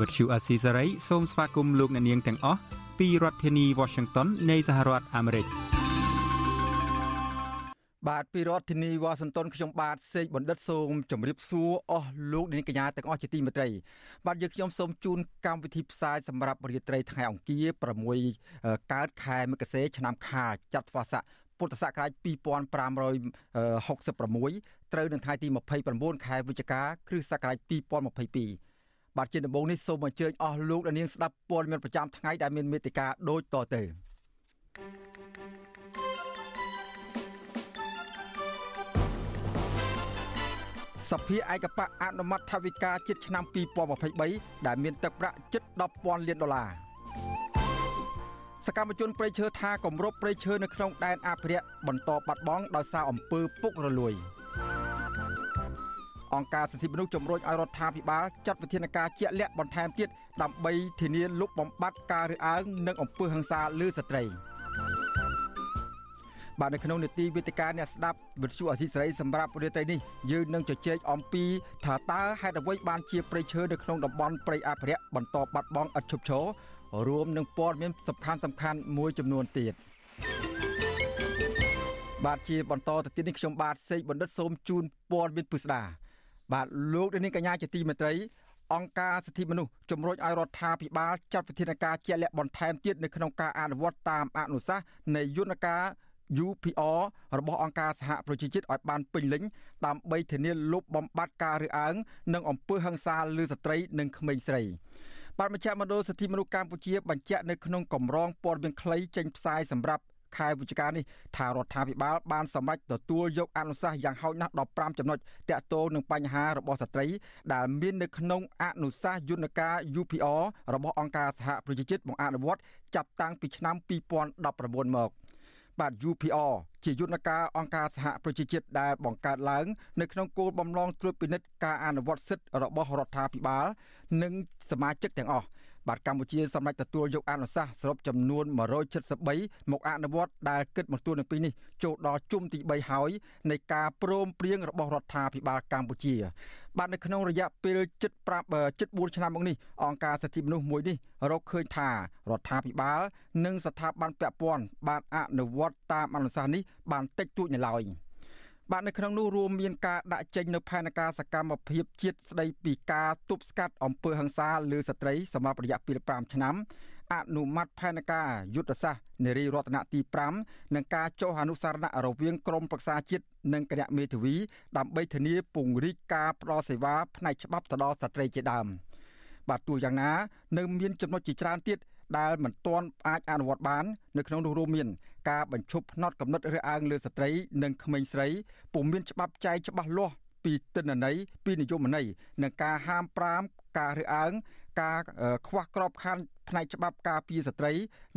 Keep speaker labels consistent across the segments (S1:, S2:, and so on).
S1: Azizi Serai ជាភាសាខ្មែរ
S2: Vuthu Azizi Serai សូមស្វាគមន៍លោកអ្នកនាងទាំងអស់ពីរដ្ឋធានី Washington នៃសហរដ្ឋអាមេរិក។
S3: បាទពីរដ្ឋធានីវ៉ាស៊ីនតោនខ្ញុំបាទសេកបណ្ឌិតសូមជម្រាបសួរអស់លោកនាងកញ្ញាទាំងអស់ជាទីមេត្រីបាទយើងខ្ញុំសូមជូនកម្មវិធីផ្សាយសម្រាប់រាត្រីថ្ងៃអង្គារ6កើតខែមករាឆ្នាំខាលចត្វាស័កពុទ្ធសករាជ2566ត្រូវនៅថ្ងៃទី29ខែវិច្ឆិកាគ្រិស្តសករាជ2022 បាទជាដំបូងនេះសូមអញ្ជើញអស់លោកនាងស្ដាប់ព័ត៌មានប្រចាំថ្ងៃដែលមានមេត្តាដូចតទៅ thank you សភាឯកបៈអនុម័តថវិកាជាតិឆ្នាំ2023ដែលមានទឹកប្រាក់ជិត10,000លានដុល្លារសកម្មជនប្រៃឈើថាគម្របប្រៃឈើនៅក្នុងដែនអភិរក្សបន្តបាត់បង់ដោយសារអំពើពុករលួយ អង្គការសិទ្ធិមនុស្សជំរុញឲ្យរដ្ឋាភិបាលចាត់វិធានការជាក់លាក់បន្ថែមទៀតដើម្បីធានាលុបបំបាត់ការរើសអើងនិងអំពើហិង្សាលើស្ត្រី។បាទនៅក្នុងនេតិវេទិកាអ្នកស្ដាប់វិទ្យុអសីសេរីសម្រាប់រាត្រីនេះយើងនឹងជជែកអំពីថាតើហេតុអ្វីបានជាព្រៃឈើនៅក្នុងតំបន់ព្រៃអភិរក្សបន្តបាត់បង់ឥតឈប់ឈររួមនឹងព័ត៌មានសំខាន់សំខាន់មួយចំនួនទៀតបាទជាបន្តទៅទៀតនេះខ្ញុំបាទសេកបណ្ឌិតសូមជូនព័ត៌មានពិស្ដា បាទលោកនាងកញ្ញាជាទីមេត្រី អង្គការសិទ្ធិមនុស្សជំរុញឲ្យរដ្ឋាភិបាលចាត់វិធានការជាក់លាក់បន្ថែមទៀតនៅក្នុងការអនុវត្តតាមអនុសាសន៍នៃយន្តការ UPR របស់អង្គការសហប្រជាជាតិឲ្យបានពេញលេញដើម្បីធានាលុបបំបាត់ការរើសអើងនិងអំពើហិង្សាលើស្ត្រីនិងក្មេងស្រីបាទមជ្ឈមណ្ឌលសិទ្ធិមនុស្សកម្ពុជាបញ្ជាក់នៅក្នុងកម្រងព័ត៌មានខ្លីចេញផ្សាយសម្រាប់ ខែវិច្ឆិកានេះថារដ្ឋាភិបាលបានសម្រេចទទួលយកអនុសាសន៍យ៉ាងហោចណាស់15ចំណុចតាក់ទងនឹងបញ្ហារបស់ស្ត្រី ដែលមាននៅក្នុងអនុសាសន៍យន្តការ UPR របស់អង្គការសហប្រជាជាតិមកអនុវត្តចាប់តាំងពីឆ្នាំ2019មកបាទ UPR ជាយន្តការអង្គការសហប្រជាជាតិដែលបង្កើតឡើងនៅក្នុងគោលបំណងត្រួតពិនិត្យការអនុវត្តសិទ្ធិរបស់រដ្ឋាភិបាល និងសមាជិកទាំងអស់ បាទកម្ពុជាសម្រាប់ទទួលយកអនុសាសន៍សរុបចំនួន173មកអនុវត្តដែលគិតមកទួលនៅពេលនេះចូលដល់ជុំទី3ហើយនៃការព្រមព្រៀងរបស់រដ្ឋាភិបាលកម្ពុជា បាទនៅក្នុងរយៈពេលជិត5ជិត4ឆ្នាំមកនេះអង្គការសិទ្ធិមនុស្សមួយនេះរកឃើញថារដ្ឋាភិបាល និងស្ថាប័នពាក់ព័ន្ធបានអនុវត្តតាមអនុសាសន៍នេះបានតិចតួចនៅឡើយ។ បាទនៅក្នុងនោះរួមមានការដាក់ចេញនៅផែនការសកម្មភាពជាតិស្ដីពីការទប់ស្កាត់អំពើហិង្សាលើស្ត្រីសម្រាប់រយៈពេល5ឆ្នាំអនុម័តផែនការយុទ្ធសាស្ត្រនារីរតនៈទី5និងការចុះអនុសារណៈរវាងក្រមប្រឹក្សាជាតិនិងគណៈមេធាវីដើម្បីធានាពង្រីកការផ្តល់សេវាផ្នែកច្បាប់ទៅដល់ស្ត្រីជាដើមបាទទោះយ៉ាងណា នៅមានចំណុចជាច្រើនទៀត ដែលមិនទាន់អាចអនុវត្តបាននៅក្នុងនោះរួមមានការបញ្ឈប់ផ្នត់កំណត់រើសអើងលើស្ត្រី និងក្មេងស្រីពុំមានច្បាប់ចែងច្បាស់លាស់ពីទិន្នន័យពីនិយមន័យនិងការហាមប្រាមការរើសអើងការខ្វះក្របខ័ណ្ឌផ្នែកច្បាប់ការពារស្ត្រី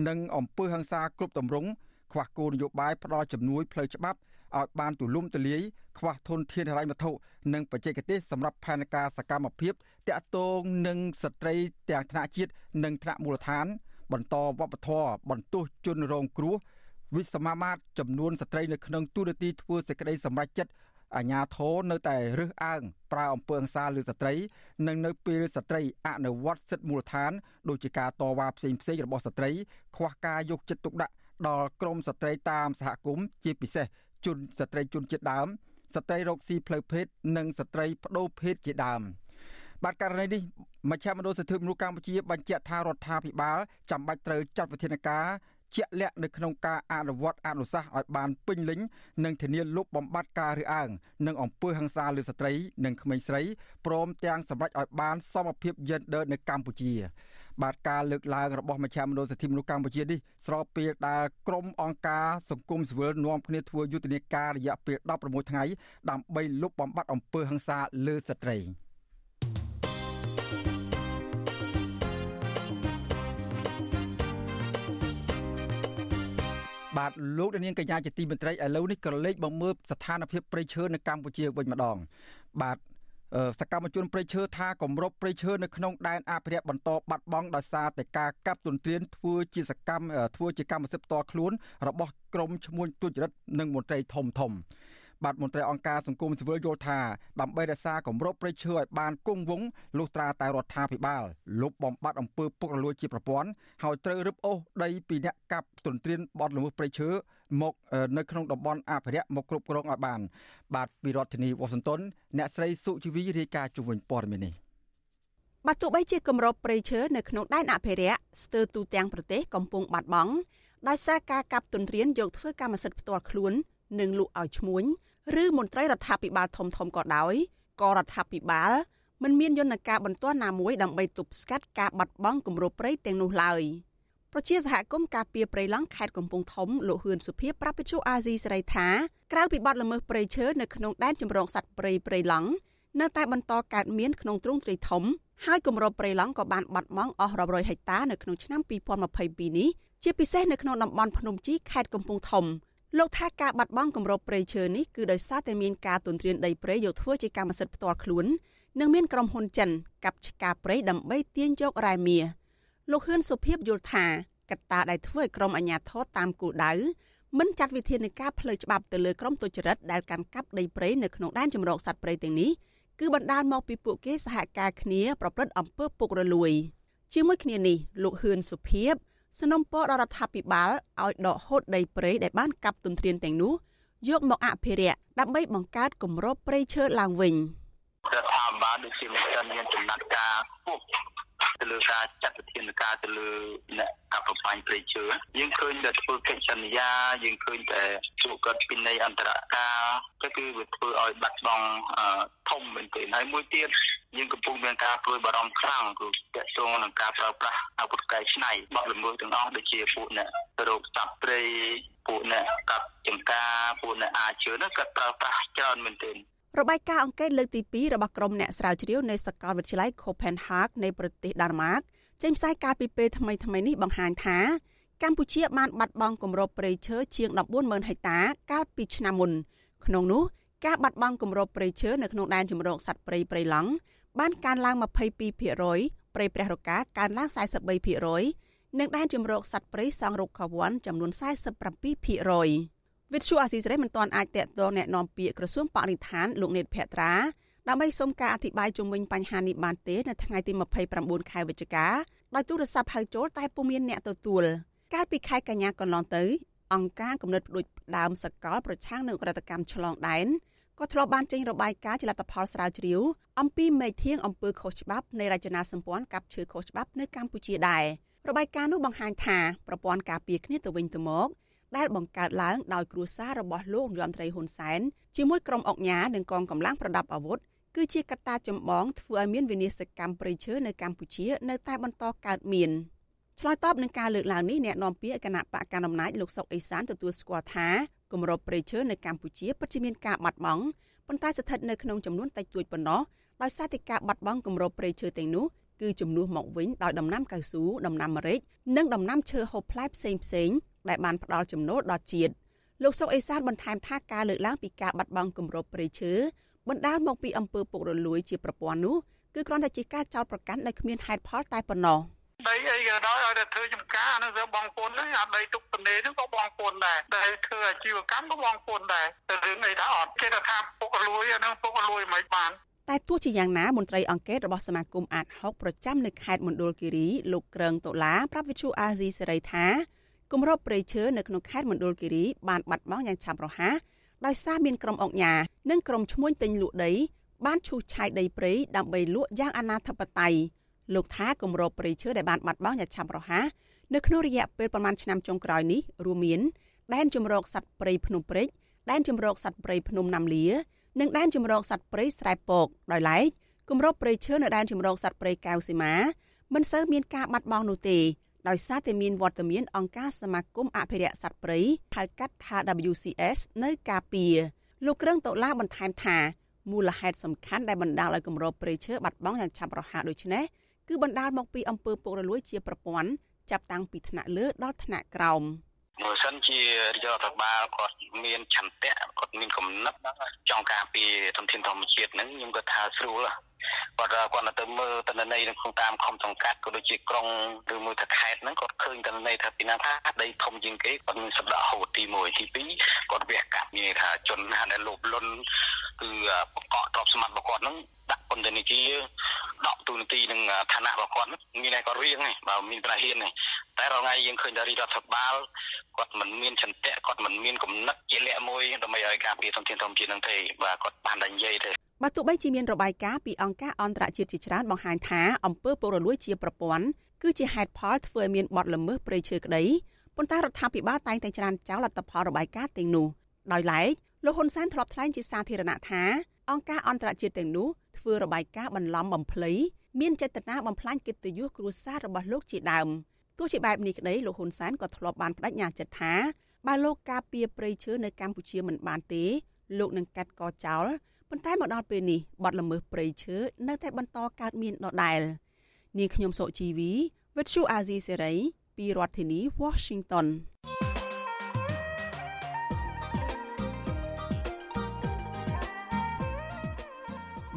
S3: និងអំពើហិង្សាគ្រប់ទម្រង់ខ្វះគោលនយោបាយផ្ដល់ជំនួយផ្លូវច្បាប់ ឲ្យបានទូលំទូលាយខ្វះធនធានហិរញ្ញវត្ថុនិងបច្ចេកទេសសម្រាប់ផែនការសកម្មភាពតាក់ទងនឹងស្ត្រីទាំងថ្នាក់ជាតិនិងថ្នាក់មូលដ្ឋាន បន្តវប្បធម៌បន្ទោសជនរងគ្រោះវិសមាមាត្រចំនួនស្ត្រីនៅក្នុងទូរទីធ្វើសេចក្តីសម្រេចចិត្តអាញាធរនៅតែរើសអើងប្រើអំពើហិង្សាលើស្ត្រី និងនៅពេលស្ត្រីអនុវត្តសិទ្ធិមូលដ្ឋានដូចជាការតវ៉ាផ្សេងផ្សេងរបស់ស្ត្រី ខ្វះការយកចិត្តទុកដាក់ដល់ក្រមស្ត្រីតាមសហគមន៍ជាពិសេស ជនស្ត្រីជនជាតិដើមស្ត្រីរកស៊ីផ្លូវភេទនិងស្ត្រីបដូរភេទជាដើមបាទករណីនេះមជ្ឈមណ្ឌលសិទ្ធិមនុស្សកម្ពុជាបញ្ជាក់ថារដ្ឋាភិបាលចាំបាច់ត្រូវចាត់វិធានការជាក់លាក់នៅក្នុងការអនុវត្តអនុសាសន៍ឲ្យបានពេញលេញនិងធានាលុបបំបាត់ការរើសអើងនិងអំពើហិង្សាលើស្ត្រីនិងក្មេងស្រីព្រមទាំងសម្រេចឲ្យបានសមភាព gender នៅកម្ពុជា បាទការលើកឡើងរបស់មជ្ឈមណ្ឌលសិទ្ធិមនុស្សកម្ពុជានេះស្របពេលដែលក្រុមអង្គការសង្គមស៊ីវិលនាំគ្នាធ្វើយុទ្ធនាការរយៈពេល16ថ្ងៃដើម្បីលុបបំបាត់អំពើហិង្សាលើស្ត្រីបាទលោកនាងកញ្ញាជាទីមេត្រីឥឡូវនេះក៏លេខមកមើលស្ថានភាពប្រៃឈើនៅកម្ពុជាវិញម្ដងបាទ សកម្មជនព្រៃឈើថាគម្របព្រៃឈើនៅក្នុងដែនអភិរក្សបន្តបាត់បង់ដោយសារតែការកាប់ទន្ទ្រានធ្វើជាសកម្មធ្វើជាកម្មសិទ្ធិផ្ទាល់ខ្លួនរបស់ក្រមឈ្មួញទុច្ចរិតនិងមន្ត្រីធំធំ បាទមន្ត្រីអង្គការសង្គមស៊ីវិលយល់ថាដើម្បីរក្សាគម្របព្រៃឈើឲ្យបានគង់វង្សលុះត្រាតែរដ្ឋាភិបាលលុបបំបាត់អំពើពុករលួយជាប្រព័ន្ធហើយត្រូវរឹបអូសដីពីអ្នកកាប់ទន្ទ្រានបទល្មើសព្រៃឈើមកនៅក្នុងតំបន់អភិរក្សមកគ្រប់គ្រងឲ្យបាន បាទពីរដ្ឋធានីវ៉ាស៊ីនតោនអ្នកស្រីសុជីវីរាយការណ៍ជុំវិញព័ត៌មាននេះ
S1: បាទទោះបីជាគម្របព្រៃឈើនៅក្នុងដែនអភិរក្សស្ទើរទូទាំងប្រទេសកំពុងបាត់បង់ដោយសារការកាប់ទន្ទ្រានយកធ្វើកម្មសិទ្ធិផ្ទាល់ខ្លួននិងលក់ឲ្យឈ្មួញ ឬមន្ត្រីរដ្ឋាភិបាលធំធំក៏ដោយក៏រដ្ឋាភិបាលមិនមានយន្តការបន្ទាន់ណាមួយដើម្បីទប់ស្កាត់ការបាត់បង់គម្របព្រៃទាំងនោះឡើយប្រជាសហគមន៍ការពារព្រៃឡង់ខេត្តកំពង់ធំលោកហ៊ឿនសុភីប្រាប់វិទ្យុអាស៊ីសេរីថាក្រៅពីបាត់ល្មើសព្រៃឈើនៅក្នុងដែនជំរងសត្វព្រៃព្រៃឡង់នៅតែបន្តកើតមានក្នុងទ្រង់ទ្រាយធំហើយគម្របព្រៃឡង់ក៏បានបាត់បង់អស់រាប់រយហិកតានៅក្នុងឆ្នាំ2022នេះជាពិសេសនៅក្នុងតំបន់ភ្នំជីខេត្តកំពង់ធំ លោកថាការបាត់បង់គម្របព្រៃឈើនេះគឺដោយសារតែមានការទន្ទ្រានដីព្រៃយកធ្វើជាកម្មសិទ្ធិផ្ទាល់ខ្លួននិងមានក្រុមហ៊ុនចិនកាប់ឆ្ការព្រៃដើម្បីទាញយករ៉ែមាសលោកហ៊ឿនសុភីបយល់ថាកត្តាដែលធ្វើឲ្យក្រុមអាជ្ញាធរតាមគោលដៅមិនចាត់វិធានការផ្លូវច្បាប់ទៅលើក្រុមទុច្ចរិតដែលកាន់កាប់ដីព្រៃនៅក្នុងដែនជម្រកសត្វព្រៃទាំងនេះគឺបណ្ដាលមកពីពួកគេសហការគ្នាប្រព្រឹត្តអំពើពុករលួយជាមួយគ្នានេះលោកហ៊ឿនសុភីប สนំពរដល់រដ្ឋាភិបាលឲ្យដកហូតដីព្រៃដែលបានកាប់ទន្ទ្រានទាំងនោះយកមកអភិរក្សដើម្បីបង្កើតគម្របព្រៃឈើឡើងវិញ
S4: រដ្ឋាភិ បាលដូចជាមិនទាន់មានចំណាត់ការពុកទៅលើការចាត់វិធានការទៅលើអ្នកកັບប្របាញ់ព្រៃឈើយើងឃើញតែធ្វើកិច្ចសន្យាយើងឃើញតែជួបគាត់ពីនៃអន្តរការទៅគឺវាធ្វើឲ្យបាត់បង់ធំមែនទែនហើយមួយទៀតយើងកំពុងមានការព្រួយបារម្ភខ្លាំងគឺតកតងនឹងការប្រើប្រាស់អាវុធកែច្នៃបទល្មើសទាំងអស់ដូចជាពួកអ្នករោគសត្វព្រៃពួកអ្នកកាប់ចង្ការពួកអ្នកអាជឿនោះគាត់ប្រើប្រាស់ច្រើនមែនទែន
S1: របាយការណ៍អង្កេតលើកទី2របស់ក្រុមអ្នកស្រាវជ្រាវនៃសាកលវិទ្យាល័យ Copenhagen នៃប្រទេសដាណឺម៉ាកចេញផ្សាយកាលពីពេលថ្មីៗនេះបង្ហាញថាកម្ពុជាបានបាត់បង់គម្របព្រៃឈើជាង140,000ហិកតាកាលពីឆ្នាំមុនក្នុងនោះការបាត់បង់គម្របព្រៃឈើនៅក្នុងដែនជម្រកសត្វព្រៃព្រៃឡង់បានកើនឡើង22%ព្រៃព្រះរកាកើនឡើង43%និងដែនជម្រកសត្វព្រៃសង់រុក្ខវ័នចំនួន47% វិទ្យុអាស៊ីសេរីមិនទាន់អាចតាក់ទងแนะនាំពាក្យក្រសួងបរិស្ថានលោកនេតភក្ត្រាដើម្បីសូមការអធិប្បាយជុំវិញបញ្ហានេះបានទេនៅថ្ងៃទី29ខែវិច្ឆិកាដោយទូរស័ព្ទហៅចូលតែពុំមានអ្នកទទួលកាលពីខែកញ្ញាកន្លងទៅអង្គការគំនិតផ្ដួចផ្ដើមសកលប្រឆាំងនឹងក្រតកម្មឆ្លងដែនក៏ធ្លាប់បានចេញរបាយការណ៍ជាលទ្ធផលស្រាវជ្រាវអំពីមេធៀងអំពើខុសច្បាប់នៃរចនាសម្ព័ន្ធកັບឈើខុសច្បាប់នៅកម្ពុជាដែររបាយការណ៍នោះបង្ហាញថាប្រព័ន្ធការពារគ្នាទៅវិញទៅមក ដែលបង្កើតឡើងដោយគ្រួសាររបស់លោកយមត្រីហ៊ុនសែនជាមួយក្រុមអុកញ៉ានិងកងកម្លាំងប្រដាប់អាវុធគឺជាកត្តាចម្បងធ្វើឲ្យមានវិនាសកម្មប្រៃឈើនៅកម្ពុជានៅតែបន្តកើតមានឆ្លើយតបនឹងការលើកឡើងនេះអ្នកនាំពាក្យគណៈបកកណ្ដាលអំណាចលោកសុកអេសានទទួលស្គាល់ថាគម្របប្រៃឈើនៅកម្ពុជាពិតជាមានការបាត់បង់ប៉ុន្តែស្ថិតនៅក្នុងចំនួនតិចតួចប៉ុណ្ណោះដោយសារតែការបាត់បង់គម្របប្រៃឈើទាំងនោះគឺជំនួសមកវិញដោយដំណាំកៅស៊ូដំណាំម្រេចនិងដំណាំឈើហូបផ្លែផ្សេងផ្សេង ដែលបានផ្ដល់ចំណូលដល់ជាតិលោកសុកអេសានបន្ថែមថាការលើកឡើងពីការបាត់បង់គម្របព្រៃឈើបណ្ដាលមកពីអំពើពុករលួយជាប្រព័ន្ធនោះគឺគ្រាន់តែជាការចោទប្រកាន់ដែលគ្មានហេតុផលតែប៉ុណ្ណោះ
S4: ដីអីក៏ដោយឲ្យតែធ្វើចំការហ្នឹងទៅបងប្អូនហ្នឹងអាដីទុកទំនេរហ្នឹងក៏បងប្អូនដែរដែលធ្វើអាជីវកម្មក៏បងប្អូនដែរតែរឿងអីថាអត់គេថាពុករលួយអាហ្នឹងពុករលួយមិនបាន
S1: តែទោះជាយ៉ាងណាមន្ត្រីអង្គការរបស់សមាគមអាត6ប្រចាំនៅខេត្តមណ្ឌលគិរីលោកក្រឹងតូឡាប្រាប់វិទ្យុអាស៊ីសេរីថា គម្របព្រៃឈើនៅក្នុងខេត្តមណ្ឌលគិរីបានបាត់បង់យ៉ាងឆាប់រហ័សដោយសារមានក្រុមអង្គញានិងក្រុមឈ្មួញទិញលក់ដីបានឈូសឆាយដីព្រៃដើម្បីលក់យ៉ាងអនាធិបតេយ្យលោកថាគម្របព្រៃឈើដែលបានបាត់បង់យ៉ាងឆាប់រហ័សនៅក្នុងរយៈពេលប្រមាណឆ្នាំចុងក្រោយនេះរួមមានដែនជំរកសត្វព្រៃភ្នំព្រេចដែនជំរកសត្វព្រៃភ្នំណាំលានិងដែនជំរកសត្វព្រៃស្រែពកដោយឡែកគម្របព្រៃឈើនៅដែនជំរកសត្វព្រៃកៅសីមាមិនសូវមានការបាត់បង់នោះទេ ដោយសារតែមានវត្តមានអង្គការសមាគមអភិរក្សសត្វព្រៃហៅកាត់ថា WCS នៅការពារលោកក្រឹងតូឡាបន្ថែមថាមូលហេតុសំខាន់ដែលបណ្ដាលឲ្យគម្របព្រៃឈើបាត់បង់យ៉ាងឆាប់រហ័សដូចនេះគឺបណ្ដាលមកពីអំពើពុករលួយជាប្រព័ន្ធចាប់តាំងពីថ្នាក់លើដល់ថ្នាក់ក្រោម
S4: បើសិនជារដ្ឋបាលគាត់មានឆន្ទៈគាត់មានគំនិតចង់ការពារធនធានធម្មជាតិហ្នឹងខ្ញុំគាត់ថាស្រួល គាត់គាត់ទៅមើលតនន័យនៅក្នុងតាមខំសង្កាត់ក៏ដូចជាក្រុងឬមួយថាខេត្តហ្នឹងគាត់ឃើញតនន័យថាពីណាថាដីធំជាងគេគាត់មានសប្តាហ៍ហូតទី1ទី2គាត់វះកាត់មានថាជនណាដែលលោភលន់គឺបកកទ្រព្យសម្បត្តិរបស់គាត់ហ្នឹងដាក់ពន្ធនាគារដកទូនាទីនឹងឋានៈរបស់គាត់មានតែគាត់រៀងបើមានប្រាហ៊ានតែរាល់ថ្ងៃយើងឃើញថារដ្ឋបាលគាត់មិនមានចន្ទៈគាត់មិនមានគំនិតជាលក្ខមួយដើម្បីឲ្យការពារធនធានធម្មជាតិនឹងទេបាទគាត់បានតែនិយាយទេ
S1: បើទោះបីជាមានរបាយការណ៍ពីអង្គការអន្តរជាតិជាច្រើនបង្ហាញថាអំពើពុករលួយជាប្រព័ន្ធគឺជាហេតុផលធ្វើឲ្យមានបទល្មើសព្រៃឈើក្តីប៉ុន្តែរដ្ឋាភិបាលតែងតែច្រានចោលលទ្ធផលរបាយការណ៍ទាំងនោះដោយឡែកលោកហ៊ុនសែនធ្លាប់ថ្លែងជាសាធារណៈថាអង្គការអន្តរជាតិទាំងនោះធ្វើរបាយការណ៍បន្លំបំភ្លៃមានចេតនាបំផ្លាញកិត្តិយសគ្រួសាររបស់លោកជាដើមទោះជាបែបនេះក្តីលោកហ៊ុនសែនក៏ធ្លាប់បានបដិញ្ញាចិត្តថាបើលោកការពារព្រៃឈើនៅកម្ពុជាមិនបានទេលោកនឹងកាត់កចោល ប៉ុន្តែមកដល់ពេលនេះបទល្មើសព្រៃឈើនៅតែបន្តកើតមានដដែល នាងខ្ញុំសុជីវីវិទ្យុអាស៊ីសេរីពីរដ្ឋធានី Washington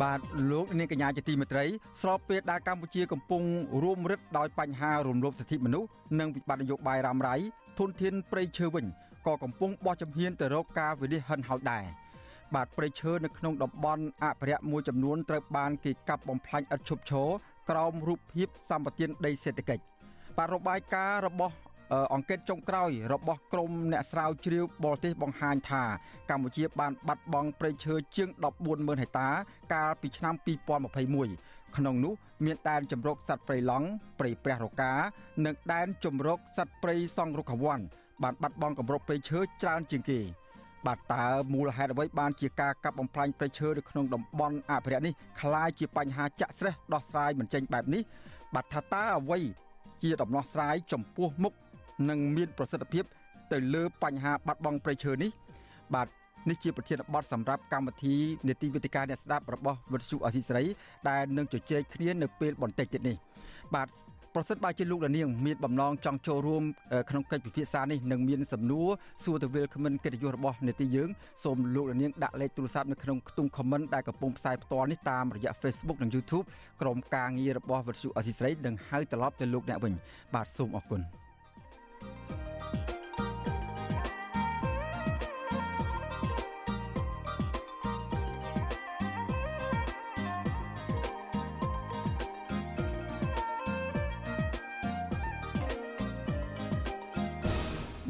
S3: បាទលោកនាងកញ្ញាជាទីមេត្រីស្របពេលដែលកម្ពុជាកំពុងរួមរឹតដោយបញ្ហារំលោភសិទ្ធិមនុស្សនិងវិបត្តិនយោបាយរ៉ាំរ៉ៃធនធានព្រៃឈើវិញក៏កំពុងបោះជំហានទៅរកការវិនិច្ឆ័យហិនហោចដែរ បាទព្រៃឈើនៅក្នុងតំបន់អភិរក្សមួយចំនួនត្រូវបានគេកាប់បំផ្លាញឥតឈប់ឈរក្រោមរូបភាពសម្បត្តិដីសេដ្ឋកិច្ចបាទរបាយការណ៍របស់អង្កេតចុងក្រោយរបស់ក្រមអ្នកស្រាវជ្រាវបរទេសបង្ហាញថាកម្ពុជាបានបាត់បង់ព្រៃឈើជាង140,000ហិកតា កាលពីឆ្នាំ2021ក្នុងនោះមានដែនជម្រកសត្វព្រៃឡង់ព្រៃព្រះរកានិងដែនជម្រកសត្វព្រៃសង្រុកវ័នបានបាត់បង់គម្របព្រៃឈើច្រើនជាងគេ បាទតើមូលហេតុអ្វីបានជាការកាប់បំផ្លាញព្រៃឈើនៅក្នុងតំបន់អភិរក្សនេះคล้ายជាបញ្ហាចាក់ស្រេះដោះស្រាយមិនចេញបែបនេះបាទថាតើអ្វីជាដំណោះស្រាយចំពោះមុខនិងមានប្រសិទ្ធភាពទៅលើបញ្ហាបាត់បង់ព្រៃឈើនេះបាទនេះជាប្រធានបទសម្រាប់កម្មវិធីនេតិវិទ្យាអ្នកស្ដាប់របស់វិទ្យុអសីសេរីដែលនឹងជជែកគ្នានៅពេលបន្តិចទៀតនេះបាទ ប្រសិនបើជាលោកលានាងមានបំណងចង់ចូលរួមក្នុងកិច្ចពិភាក្សានេះនិងមានសំណួរសួរទៅវិលខមមិនកិត្តិយសរបស់នេតិយើងសូមលោកលានាងដាក់លេខទូរស័ព្ទនៅក្នុងខ្ទង់ comment ដែលកំពុងផ្សាយផ្ទាល់នេះតាមរយៈ Facebook និង YouTube ក្រុមការងាររបស់វិទ្យុអសីស្រីនឹងហៅត្រឡប់ទៅលោកអ្នកវិញបាទសូមអរគុណ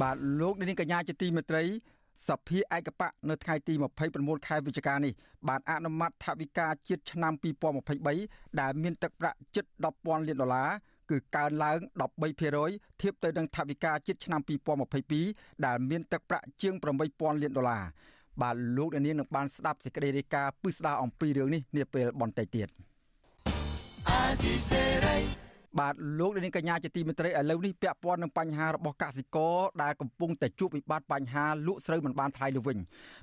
S3: បាទលោកនាងកញ្ញាជាទីមេត្រីសភាឯកបៈនៅថ្ងៃទី29ខែវិច្ឆិកានេះបានអនុម័តថវិកាជាតិឆ្នាំ2023ដែលមានទឹកប្រាក់ជិត10,000លានដុល្លារគឺកើនឡើង13%ធៀបទៅនឹងថវិកាជាតិឆ្នាំ2022ដែលមានទឹកប្រាក់ជាង8000លានដុល្លារបាទលោកនាងនឹងបានស្ដាប់សេចក្តីរាយការណ៍ពិស្ដារអំពីរឿងនេះនាពេលបន្តិចទៀតអាស៊ីសេរី បាទលោកនាងកញ្ញាជាទីមេត្រីឥឡូវនេះពាក់ព័ន្ធនឹងបញ្ហារបស់កសិករដែលកំពុងតែជួបវិបត្តិបញ្ហាលក់ស្រូវមិនបានថ្លៃលើវិញ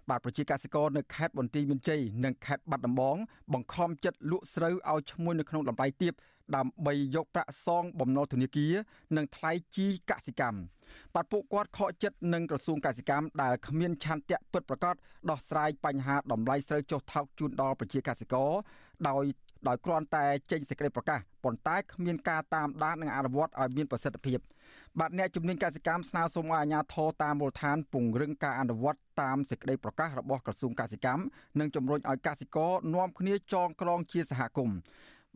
S3: បាទប្រជាកសិករនៅខេត្តបន្ទាយមានជ័យនិងខេត្តបាត់ដំបង បង្ខំចិត្តលក់ស្រូវឲ្យឈ្មួញនៅក្នុងតម្លៃទាបដើម្បីយកប្រាក់សងបំណុលធនាគារនិងថ្លៃជីកសិកម្មបាទពួកគាត់ខកចិត្តនឹងក្រសួងកសិកម្មដែលគ្មានឆន្ទៈពិតប្រាកដដោះស្រាយបញ្ហាតម្លៃស្រូវចុះថោកជូនដល់ប្រជាកសិករដោយ ដោយគ្រាន់តែចេញសេចក្តីប្រកាសប៉ុន្តែគ្មានការតាមដាននិងអនុវត្តឲ្យមានប្រសិទ្ធភាពបាទអ្នកជំនាញកសិកម្មស្នើសុំឲ្យអាជ្ញាធរតាមមូលដ្ឋានពង្រឹងការអនុវត្តតាមសេចក្តីប្រកាសរបស់ក្រសួងកសិកម្មនិងជំរុញឲ្យកសិករនាំគ្នាចងក្រងជាសហគមន៍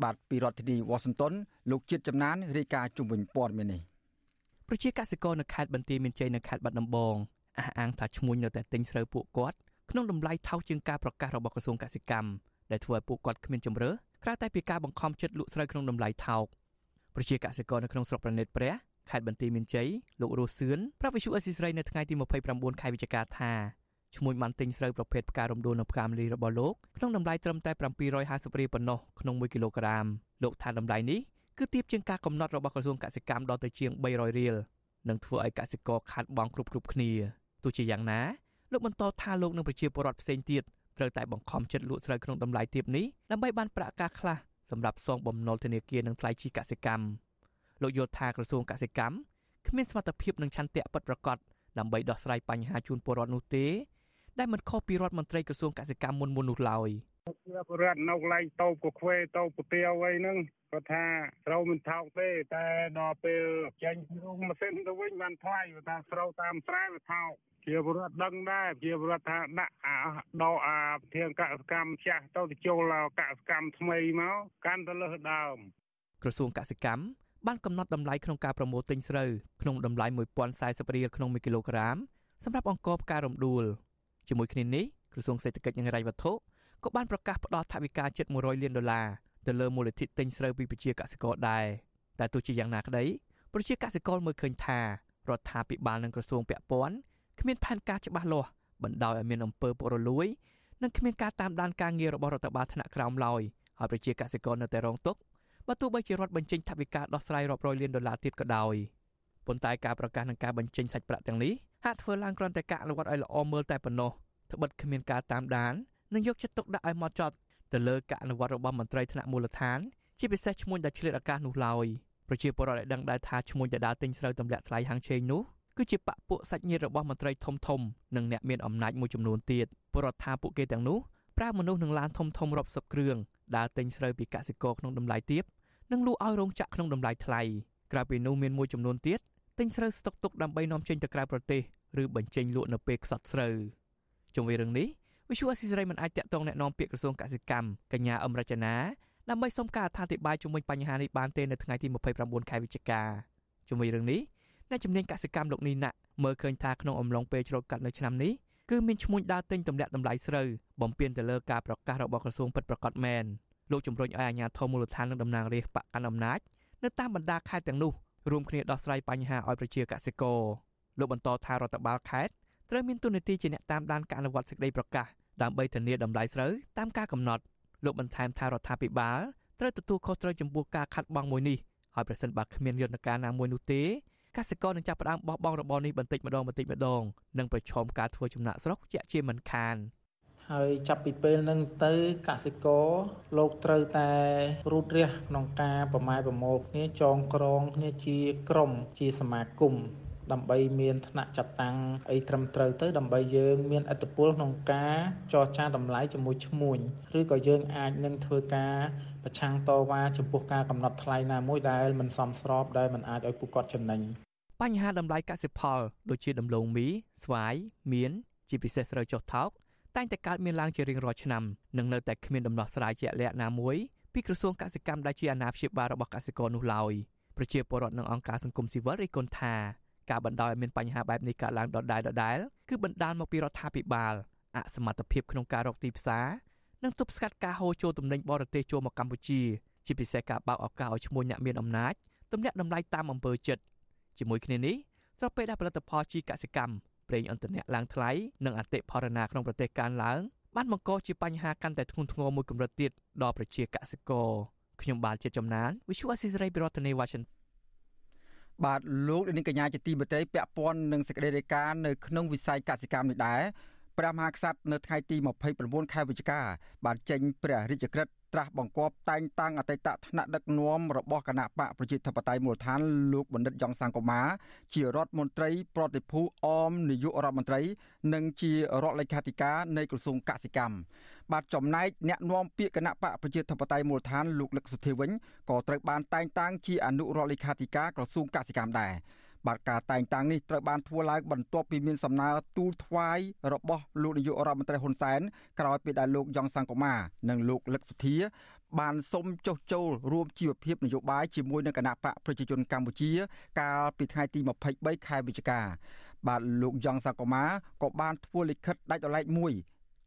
S3: បាទពីរដ្ឋធានីវ៉ាស៊ីនតោនលោកជាតិចំណានរាយការណ៍ជុំវិញព័ត៌មាននេះ
S5: ប្រជាកសិករនៅខេត្តបន្ទាយមានជ័យនៅខេត្តបាត់ដំបងអះអាងថាឈ្មួញនៅតែទិញស្រូវពួកគាត់ក្នុងតម្លៃថោកជាងការប្រកាសរបស់ក្រសួងកសិកម្មដែលធ្វើឲ្យពួកគាត់គ្មានជំរើស ក្រៅតែពីការបង្ខំចិត្តលក់ស្រូវក្នុងតម្លៃថោកប្រជាកសិករនៅក្នុងស្រុកប្រណិតព្រះខេត្តបន្ទាយមានជ័យលោករស់សឿនប្រាប់វិសុអេស៊ីស្រីនៅថ្ងៃទី29ខែវិច្ឆិកាថាឈ្មោះបានទិញស្រូវប្រភេទផ្ការំដួលនៅផ្កាមលីរបស់លោកក្នុងតម្លៃត្រឹមតែ750រៀលប៉ុណ្ណោះក្នុង1គីឡូក្រាមលោកថាតម្លៃនេះគឺទាបជាងការកំណត់របស់ក្រសួងកសិកម្មដល់ទៅជាង300រៀលនិងធ្វើឲ្យកសិករខាត់បងគ្រប់គ្រប់គ្នាទោះជាយ៉ាងណាលោកបន្តថាលោកនិងប្រជាពលរដ្ឋផ្សេងទៀត ត្រូវតែបង្ខំចិត្តលក់ស្រូវក្នុងតម្លៃទាបនេះដើម្បីបានប្រាក់ការខ្លះសម្រាប់សងបំណុលធនាគារនិងថ្លៃជីកសិកម្មលោកយល់ថាក្រសួងកសិកម្មគ្មានសមត្ថភាពនិងឆន្ទៈពិតប្រាកដដើម្បីដោះស្រាយបញ្ហាជូនពលរដ្ឋនោះទេដែលមិនខុសពីរដ្ឋមន្ត្រីក្រសួងកសិកម្មមុនមុននោះឡើយ
S6: ជាបរិវត្តនៅកន្លែងតោបកខ្វេតោបពទាវអីហ្នឹងគាត់ថាស្រូវមិនថោកទេតែដល់ពេលចេញពីរោងម៉ាស៊ីនទៅវិញបានថ្លៃគាត់ថាស្រូវតាមស្រែវាថោកជាបរិវត្តដឹងដែរជាបរិវត្តថាដាក់អាដកអាធាងកសកម្មចាស់ទៅទៅចូលកសកម្មថ្មីមកកាន់ទៅលើសដើម
S5: ក្រសួងកសិកម្មបានកំណត់តម្លៃក្នុងការប្រមូលទិញស្រូវក្នុងតម្លៃ1040រៀលក្នុង1គីឡូក្រាមសម្រាប់អង្គផ្ការរំដួលជាមួយគ្នានេះក្រសួងសេដ្ឋកិច្ចនិងហិរញ្ញវត្ថុ ក៏បានប្រកាសផ្តល់ថវិកាជិត100លានដុល្លារទៅលើមូលនិធិទិញស្រូវពីប្រជាកសិករដែរតែទោះជាយ៉ាងណាក្តីប្រជាកសិករមើលឃើញថារដ្ឋាភិបាលនិងក្រសួងពាក់ព័ន្ធគ្មានផែនការច្បាស់លាស់បណ្ដោយឲ្យមានអំពើពុករលួយនិងគ្មានការតាមដានការងាររបស់រដ្ឋបាលថ្នាក់ក្រោមឡើយហើយប្រជាកសិករនៅតែរងទុក្ខបើទោះបីជារដ្ឋបញ្ចេញថវិកាដោះស្រាយរាប់រយលានដុល្លារទៀតក៏ដោយប៉ុន្តែការប្រកាសនឹងការបញ្ចេញសាច់ប្រាក់ទាំងនេះហាក់ធ្វើឡើងគ្រាន់តែការអនុវត្តឲ្យល្អមើលតែប៉ុណ្ណោះត្បិតគ្មានការតាមដាន និងយកចិត្តទុកដាក់ឲ្យម៉ត់ចត់ទៅលើការអនុវត្តរបស់មន្ត្រីថ្នាក់មូលដ្ឋានជាពិសេសឈ្មោះដែលឆ្លៀតឱកាសនោះឡើយប្រជាពលរដ្ឋដែលដឹងដែរថាឈ្មោះដែលដើរទិញស្រូវទម្លាក់ថ្លៃហាងឆេងនោះគឺជាបពពួកសាច់ញាតិរបស់មន្ត្រីធំធំនិងអ្នកមានអំណាចមួយចំនួនទៀតពលរដ្ឋថាពួកគេទាំងនោះប្រើមនុស្សនឹងឡានធំធំរាប់សិបគ្រឿងដើរទិញស្រូវពីកសិករក្នុងតម្លៃទាបនិងលក់ឲ្យរោងចក្រក្នុងតម្លៃថ្លៃក្រៅពីនោះមានមួយចំនួនទៀតទិញស្រូវស្តុកទុកដើម្បីនាំចេញទៅក្រៅប្រទេសឬបញ្ចេញលក់នៅពេលខ្សត់ស្រូវជុំវិញរឿងនេះ វិសុវអសិសរីមិនអាចតាក់ទងแนะនាំពាក្យក្រសួងកសិកម្មកញ្ញាអមរចនាដើម្បីសុំការអធិប្បាយជំវិញបញ្ហានេះបានទេនៅថ្ងៃទី29ខែវិច្ឆិកាជុំវិញរឿងនេះអ្នកជំនាញកសិកម្មលោកនីណាក់មើលឃើញថាក្នុងអំឡុងពេលច្រូតកាត់នៅឆ្នាំនេះគឺមានឈ្មោះដើរទិញទម្លាក់តម្លៃស្រូវបំពេញទៅលើការប្រកាសរបស់ក្រសួងពិតប្រាកដមែនលោកជំរុញឲ្យអាជ្ញាធរមូលដ្ឋាននិងតំណាងរាស្ត្របកកាន់អំណាចនៅតាមបណ្ដាខេត្តទាំងនោះរួមគ្នាដោះស្រាយបញ្ហាឲ្យប្រជាកសិករលោកបន្តថារដ្ឋបាលខេត្តត្រូវមានទូនាទីជាអ្នកតាមដានការអនុវត្តសេចក្តីប្រកាស ដើម្បីធានាតម្លៃស្រូវតាមការកំណត់លោកបន្ថែមថារដ្ឋាភិបាលត្រូវទទួលខុសត្រូវចំពោះការខាត់បងមួយនេះហើយប្រសិនបើគ្មានយន្តការណាមួយនោះទេកសិករនឹងចាប់ផ្ដើមបោះបង់របរនេះបន្តិចម្ដងបន្តិចម្ដងនិងប្រឈមការធ្វើចំណាក់ស្រុកជាជាមិនខាន
S7: ហើយចាប់ពីពេលហ្នឹងទៅកសិករលោកត្រូវតែរូតរះក្នុងការប្រម៉ែប្រមូលគ្នាចងក្រងគ្នាជាក្រុមជាសមាគម ដើម្បីមានថ្នាក់ចាត់តាំងអីត្រឹមត្រូវទៅដើម្បីយើងមានអត្តពលក្នុងការចរចាតម្លៃជាមួយឈ្មួញឬក៏យើងអាចនឹងធ្វើការប្រឆាំងតវ៉ាចំពោះការកំណត់ថ្លៃណាមួយដែលមិនសមស្របដែលមិនអាចឲ្យពួកគាត់ចំណេញ
S5: បញ្ហាតម្លៃកសិផលដូចជាដំឡូងមីស្វាយមៀនជាពិសេសស្រូវចុះថោកតែងតែកើតមានឡើងជារៀងរាល់ឆ្នាំនិងនៅតែគ្មានដំណោះស្រាយជាក់លាក់ណាមួយពីក្រសួងកសិកម្មដែលជាអាណាព្យាបាលរបស់កសិករនោះឡើយប្រជាពលរដ្ឋនិងអង្គការសង្គមស៊ីវិលរិះគន់ថា ការបណ្ដោយឲ្យមានបញ្ហាបែបនេះកើតឡើងដដែលដដែលគឺបណ្ដាលមកពីរដ្ឋាភិបាលអសមត្ថភាពក្នុងការរកទីផ្សារនិងទប់ស្កាត់ការហូរចូលទំនិញបរទេសចូលមកកម្ពុជាជាពិសេសការបើកឱកាសឲ្យឈ្មោះអ្នកមានអំណាចទម្លាក់តម្លៃតាមអំពើចិត្តជាមួយគ្នានេះស្របពេលដែលផលិតផលជីកសិកម្មប្រេងឥន្ធនៈឡើងថ្លៃនិងអតិផរណាក្នុងប្រទេសកើនឡើងបានបង្កជាបញ្ហាកាន់តែធ្ងន់ធ្ងរមួយកម្រិតទៀតដល់ប្រជាកសិករខ្ញុំបាទជាចំណាន Visual Assisray ពីរដ្ឋធានី Washington
S3: បាទលោកនាងកញ្ញាជាទីមេត្រីពាក់ព័ន្ធនឹងសេចក្តីរាយការណ៍នៅក្នុងវិស័យកសិកម្មនេះដែរព្រះមហាក្សត្រនៅថ្ងៃទី29ខែវិច្ឆិកាបានចេញព្រះរាជក្រឹត្យត្រាស់បង្គាប់តែងតាំងអតីតថ្នាក់ដឹកនាំរបស់គណៈបកប្រជាធិបតេយ្យមូលដ្ឋានលោកបណ្ឌិតយ៉ងសង្គមាជារដ្ឋមន្ត្រីប្រតិភូអមនាយករដ្ឋមន្ត្រី និងជារដ្ឋលេខាធិការនៃក្រសួងកសិកម្ម បាទចំណែកអ្នកនាំពាក្យគណៈបកប្រជាធិបតេយ្យមូលដ្ឋានលោកលឹកសុធាវិញក៏ត្រូវបានតែងតាំងជាអនុរដ្ឋលេខាធិការក្រសួងកសិកម្មដែរបាទការតែងតាំងនេះត្រូវបានធ្វើឡើងបន្ទាប់ពីមានសំណើទូលថ្វាយរបស់លោកនាយករដ្ឋមន្ត្រីហ៊ុនសែនក្រោយពីដែលលោកយ៉ងសង្គមានិងលោកលឹកសុធា បានសុំចុះចូលរួមជីវភាពនយោបាយជាមួយនឹងគណៈបកប្រជាជនកម្ពុជា កាលពីថ្ងៃទី23ខែវិច្ឆិកាបាទលោកយ៉ងសង្គមាក៏បានធ្វើលិខិតដាច់ដライមួយ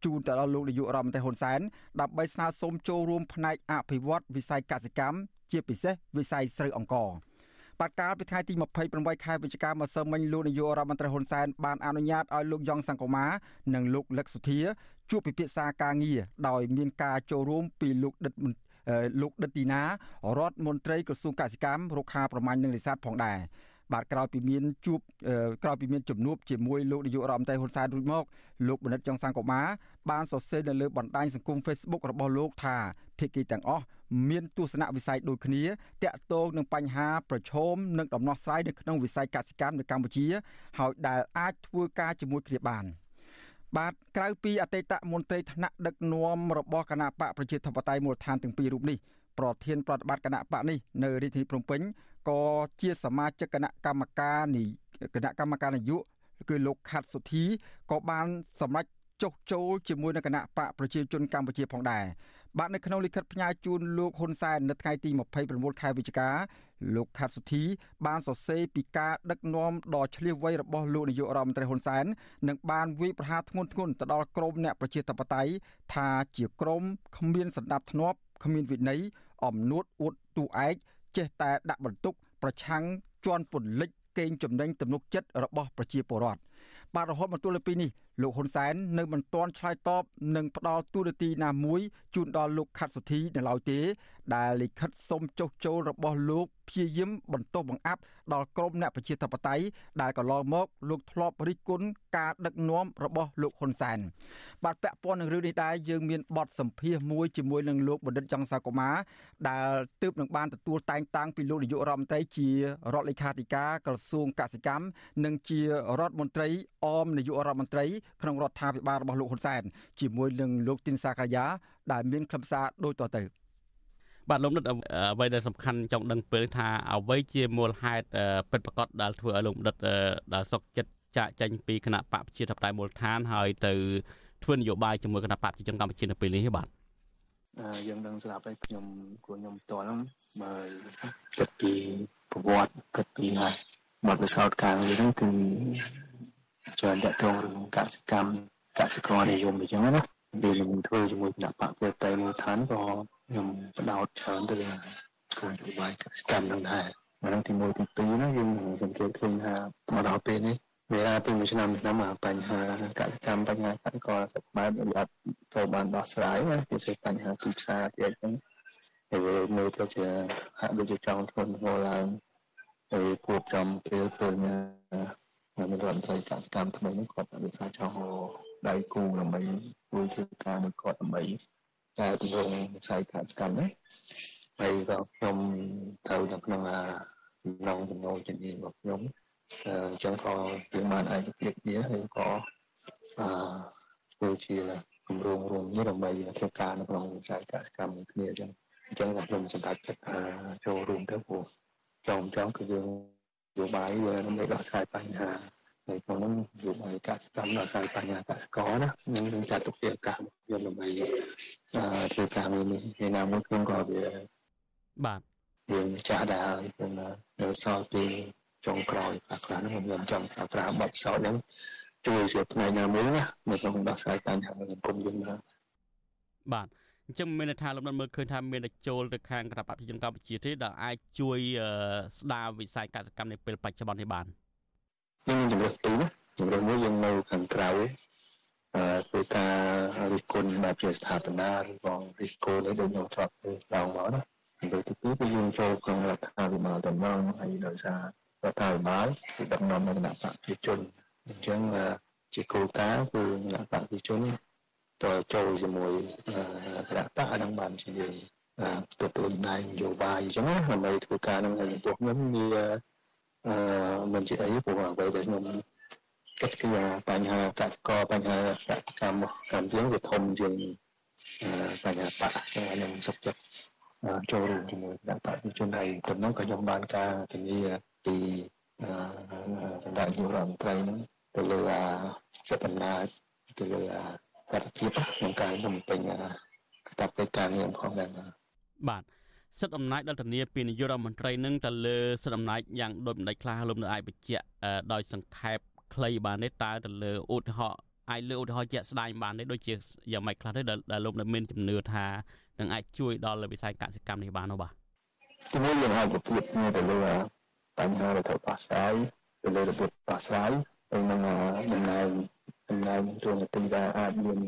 S3: ជូនទៅដល់លោកនាយករដ្ឋមន្ត្រីហ៊ុនសែនដើម្បីស្នើសុំចូលរួមផ្នែកអភិវឌ្ឍវិស័យកសិកម្មជាពិសេសវិស័យស្រូវអង្ករបាត់កាលពីថ្ងៃទី28ខែវិច្ឆិកាម្សិលមិញលោកនាយករដ្ឋមន្ត្រីហ៊ុនសែនបានអនុញ្ញាតឲ្យលោកយ៉ងសង្គមានិងលោកលឹកសុធាជួបពិភាក្សាការងារដោយមានការចូលរួមពីលោកដិតលោកដិតទីណារដ្ឋមន្ត្រីក្រសួងកសិកម្មរុក្ខាប្រមាញ់និងនេសាទផងដែរ បាទក្រោយពីមានជួបក្រោយពីមានជំនួបជាមួយលោកនាយករដ្ឋមន្ត្រីហ៊ុនសែនរួចមកលោកបណ្ឌិតចុងសាងកូម៉ាបានសរសេរនៅលើបណ្ដាញសង្គម Facebook របស់លោកថាភាគីទាំងអស់មានទស្សនវិស័យដូចគ្នាតាក់ទងនឹងបញ្ហាប្រឈមនិងដំណោះស្រាយនៅក្នុងវិស័យកសិកម្មនៅកម្ពុជាហើយដែលអាចធ្វើការជាមួយគ្នាបានបាទក្រៅពីអតីតមន្ត្រីថ្នាក់ដឹកនាំរបស់គណៈបកប្រជាធិបតេយ្យមូលដ្ឋានទាំងពីររូបនេះ ប្រធានប្រតិបត្តិគណៈបកនេះនៅរាជធានីភ្នំពេញក៏ជាសមាជិកគណៈកម្មការនីគណៈកម្មការនយោបាយគឺលោកខាត់សុធីក៏បានសម្រេចចុះចូលជាមួយនឹងគណៈបកប្រជាជនកម្ពុជាផងដែរបាទនៅក្នុងលិខិតផ្ញើជូនលោកហ៊ុនសែននៅថ្ងៃទី29ខែវិច្ឆិកាលោកខាត់សុធី បានសរសេរពីការដឹកនាំដ៏ឆ្លៀសវៃរបស់លោកនាយករដ្ឋមន្ត្រីហ៊ុនសែននិងបានវាយប្រហារធ្ងន់ធ្ងរទៅដល់ក្រមអ្នកប្រជាធិបតេយ្យថាជាក្រមគ្មានសណ្ដាប់ធ្នាប់ គ្មានវិន័យអំនួតអួតទូឯកចេះតែដាក់បន្ទុកប្រឆាំងជន់ពន្លិចកេងចំណេញទំនុកចិត្តរបស់ប្រជាពលរដ្ឋបាទរហូតមកទល់ពេលនេះ លោកហ៊ុនសែននៅមិនទាន់ឆ្លើយតបនិងផ្ដល់ទូរនទីណាមួយជូនដល់លោកខាត់សុធីនៅឡើយទេ ដែលលិខិតសុំចុះចូលរបស់លោកព្យាយាមបន្ទោសបង្អាប់ដល់ក្រមអ្នកប្រជាធិបតេយ្យដែលកន្លងមកលោកធ្លាប់រិះគន់ការដឹកនាំរបស់លោកហ៊ុនសែនបាទពាក់ព័ន្ធនឹងរឿងនេះដែរយើងមានបទសម្ភាសមួយជាមួយនឹងលោកបណ្ឌិតចង់សាកូម៉ាដែលទើបនឹងបានទទួលតែងតាំងពីលោកនាយករដ្ឋមន្ត្រីជារដ្ឋលេខាធិការក្រសួងកសិកម្មនិងជារដ្ឋមន្ត្រីអមនាយករដ្ឋមន្ត្រីក្នុងរដ្ឋាភិបាលរបស់លោកហ៊ុនសែនជាមួយនឹងលោកទីនសាកាយាដែលមានខ្លឹមសារដូចតទៅ
S8: បាទលោកនិតអ្វីដែលសំខាន់ចង់ដឹងពេលថាអ្វីជាមូលហេតុពិតប្រាកដដែលធ្វើឲ្យលោកនិតដែលសុកចិត្តចាក់ចេញពីគណៈបកប្រជាធិបតេយ្យមូលដ្ឋានហើយទៅធ្វើនយោបាយជាមួយគណៈបកប្រជាជនកម្ពុជានៅពេលនេះបាទ
S9: យើងដឹងស្រាប់ហើយខ្ញុំគួរខ្ញុំផ្ទាល់ហ្នឹងបើគិតពីប្រវត្តិគិតពីហើយបទពិសោធន៍ការងារហ្នឹងគឺ ច្រើនតកតងរឿងកសិកម្មកសិករនិយមអញ្ចឹងណាពេលខ្ញុំធ្វើជាមួយគណៈបកប្រជាតេយ្យមូលដ្ឋានក៏ខ្ញុំបដោតច្រើនទៅលើគោលនយោបាយកសិកម្មនឹងដែរមកទី1ទី2ណាយើងសង្កេតឃើញថាមកដល់ពេលនេះវេលាពីមួយឆ្នាំឆ្នាំបញ្ហាកសិកម្មបញ្ហាកសិករសត្វបែបវាអត់ត្រូវបានដោះស្រាយណាជាបញ្ហាទីផ្សារទៀតហ្នឹងហើយវាមើលទៅជាហាក់ដូចជាចង់ធ្ងន់ធ្ងរឡើងហើយពួកចំពេលឃើញ មានរដ្ឋមន្ត្រីកសិកម្មថ្មីនេះគាត់និយាយថាចង់ដៃគូដើម្បីធ្វើធ្វើការមួយគាត់ដើម្បីតែទីរងវិស័យកសិកម្មណាហើយក៏ខ្ញុំត្រូវនៅក្នុងក្នុងចំណូលជំនាញរបស់ខ្ញុំអញ្ចឹងក៏យើងបានឯកភាពគ្នាហើយក៏អឺធ្វើជាគម្រោងរួមនេះដើម្បីធ្វើការនៅក្នុងវិស័យកសិកម្មគ្នាអញ្ចឹងអញ្ចឹងខ្ញុំសម្រេចចិត្តចូលរួមទៅព្រោះចង់ចង់គឺយើង យោបាយដើម្បីដោះស្រាយបញ្ហាហើយក្នុងនោះយោបាយកសិកម្មដោះស្រាយបញ្ហាកសិករណានឹងចាត់ទុកជាឱកាសយើងដើម្បីធ្វើការងារនេះហើយណាមួយខ្ញុំក៏វា
S8: បាទ
S9: យើងចាស់ដែរហើយខ្ញុំនៅសល់ពីចុងក្រោយខ្លះខ្លះហ្នឹងខ្ញុំចង់ប្រើប្រាស់បទពិសោធន៍ហ្នឹងជួយជាផ្នែកណាមួយណានៅក្នុងដោះស្រាយបញ្ហាសង្គមយើងណា
S8: បាទ អញ្ចឹងមានន័យថាលោកនឹងមើលឃើញថាមានតែចូលទៅខាងគណៈបព្វជិជនកម្ពុជាទេដែលអាចជួយស្ដារវិស័យកសិកម្មនៅពេលបច្ចុប្បន្ននេះបាន
S9: ខ្ញុំមានជំរឿនពីរណាជំរឿនមួយយើងនៅខាងក្រៅអឺធ្វើការរិះគន់បែបជាស្ថាបនាឬក៏រិះគន់នេះដូចខ្ញុំធ្លាប់ធ្វើឡើងមកណាជំរឿនទីពីរគឺយើងចូលក្នុងរដ្ឋាភិបាលតំណងហើយដោយសាររដ្ឋាភិបាលគឺដឹកនាំនៅគណៈបកប្រជាជនអញ្ចឹងជាគោលការណ៍គឺគណៈបកប្រជាជន តចូលជាមួយគណៈបកនឹងបានជាយើងទទួលដៃនយោបាយអញ្ចឹងណាដើម្បីធ្វើការនឹងចំពោះខ្ញុំវាអឺមិនជាអីព្រោះអ្វីដែលខ្ញុំគិតគឺបញ្ហាកសិករបញ្ហាកសិកម្មកម្មយើងវាធំជាងបញ្ហាបាក់ខ្ញុំសុខចិត្តចូលរួមជាមួយគណៈបព្វជិជនហើយតំណងក៏ខ្ញុំបានការធានាពីសម្ដេចនាយករដ្ឋមន្ត្រីហ្នឹងទៅលើសិទ្ធិអំណាចទៅលើ កតភាពក្នុងការបំពេញកតបកិច្ចការងារផងដែរ
S8: បាទសិទ្ធិអំណាចដល់ធានាពីនាយករដ្ឋមន្ត្រីនឹងទៅលើសិទ្ធិអំណាចយ៉ាងដូចម្ដេចខ្លះលោកនៅអាចបញ្ជាក់ដោយសង្ខេបខ្លីបានទេតើទៅលើឧទាហរណ៍អាចលើឧទាហរណ៍ជាក់ស្ដែងបានទេដូចជាយ៉ាងម៉េចខ្លះទេដែលលោកនៅមានជំនឿថានឹងអាចជួយដល់វិស័យកសិកម្មនេះបាននោះបាទ
S9: ជាមួយយើងអាចប្រពៀបទៅលើបញ្ហារដ្ឋបស្រាយទៅលើរបៀបបស្រាយហើយនឹងដំណើរ ដំណើរទូនាទីដែលអាចមាន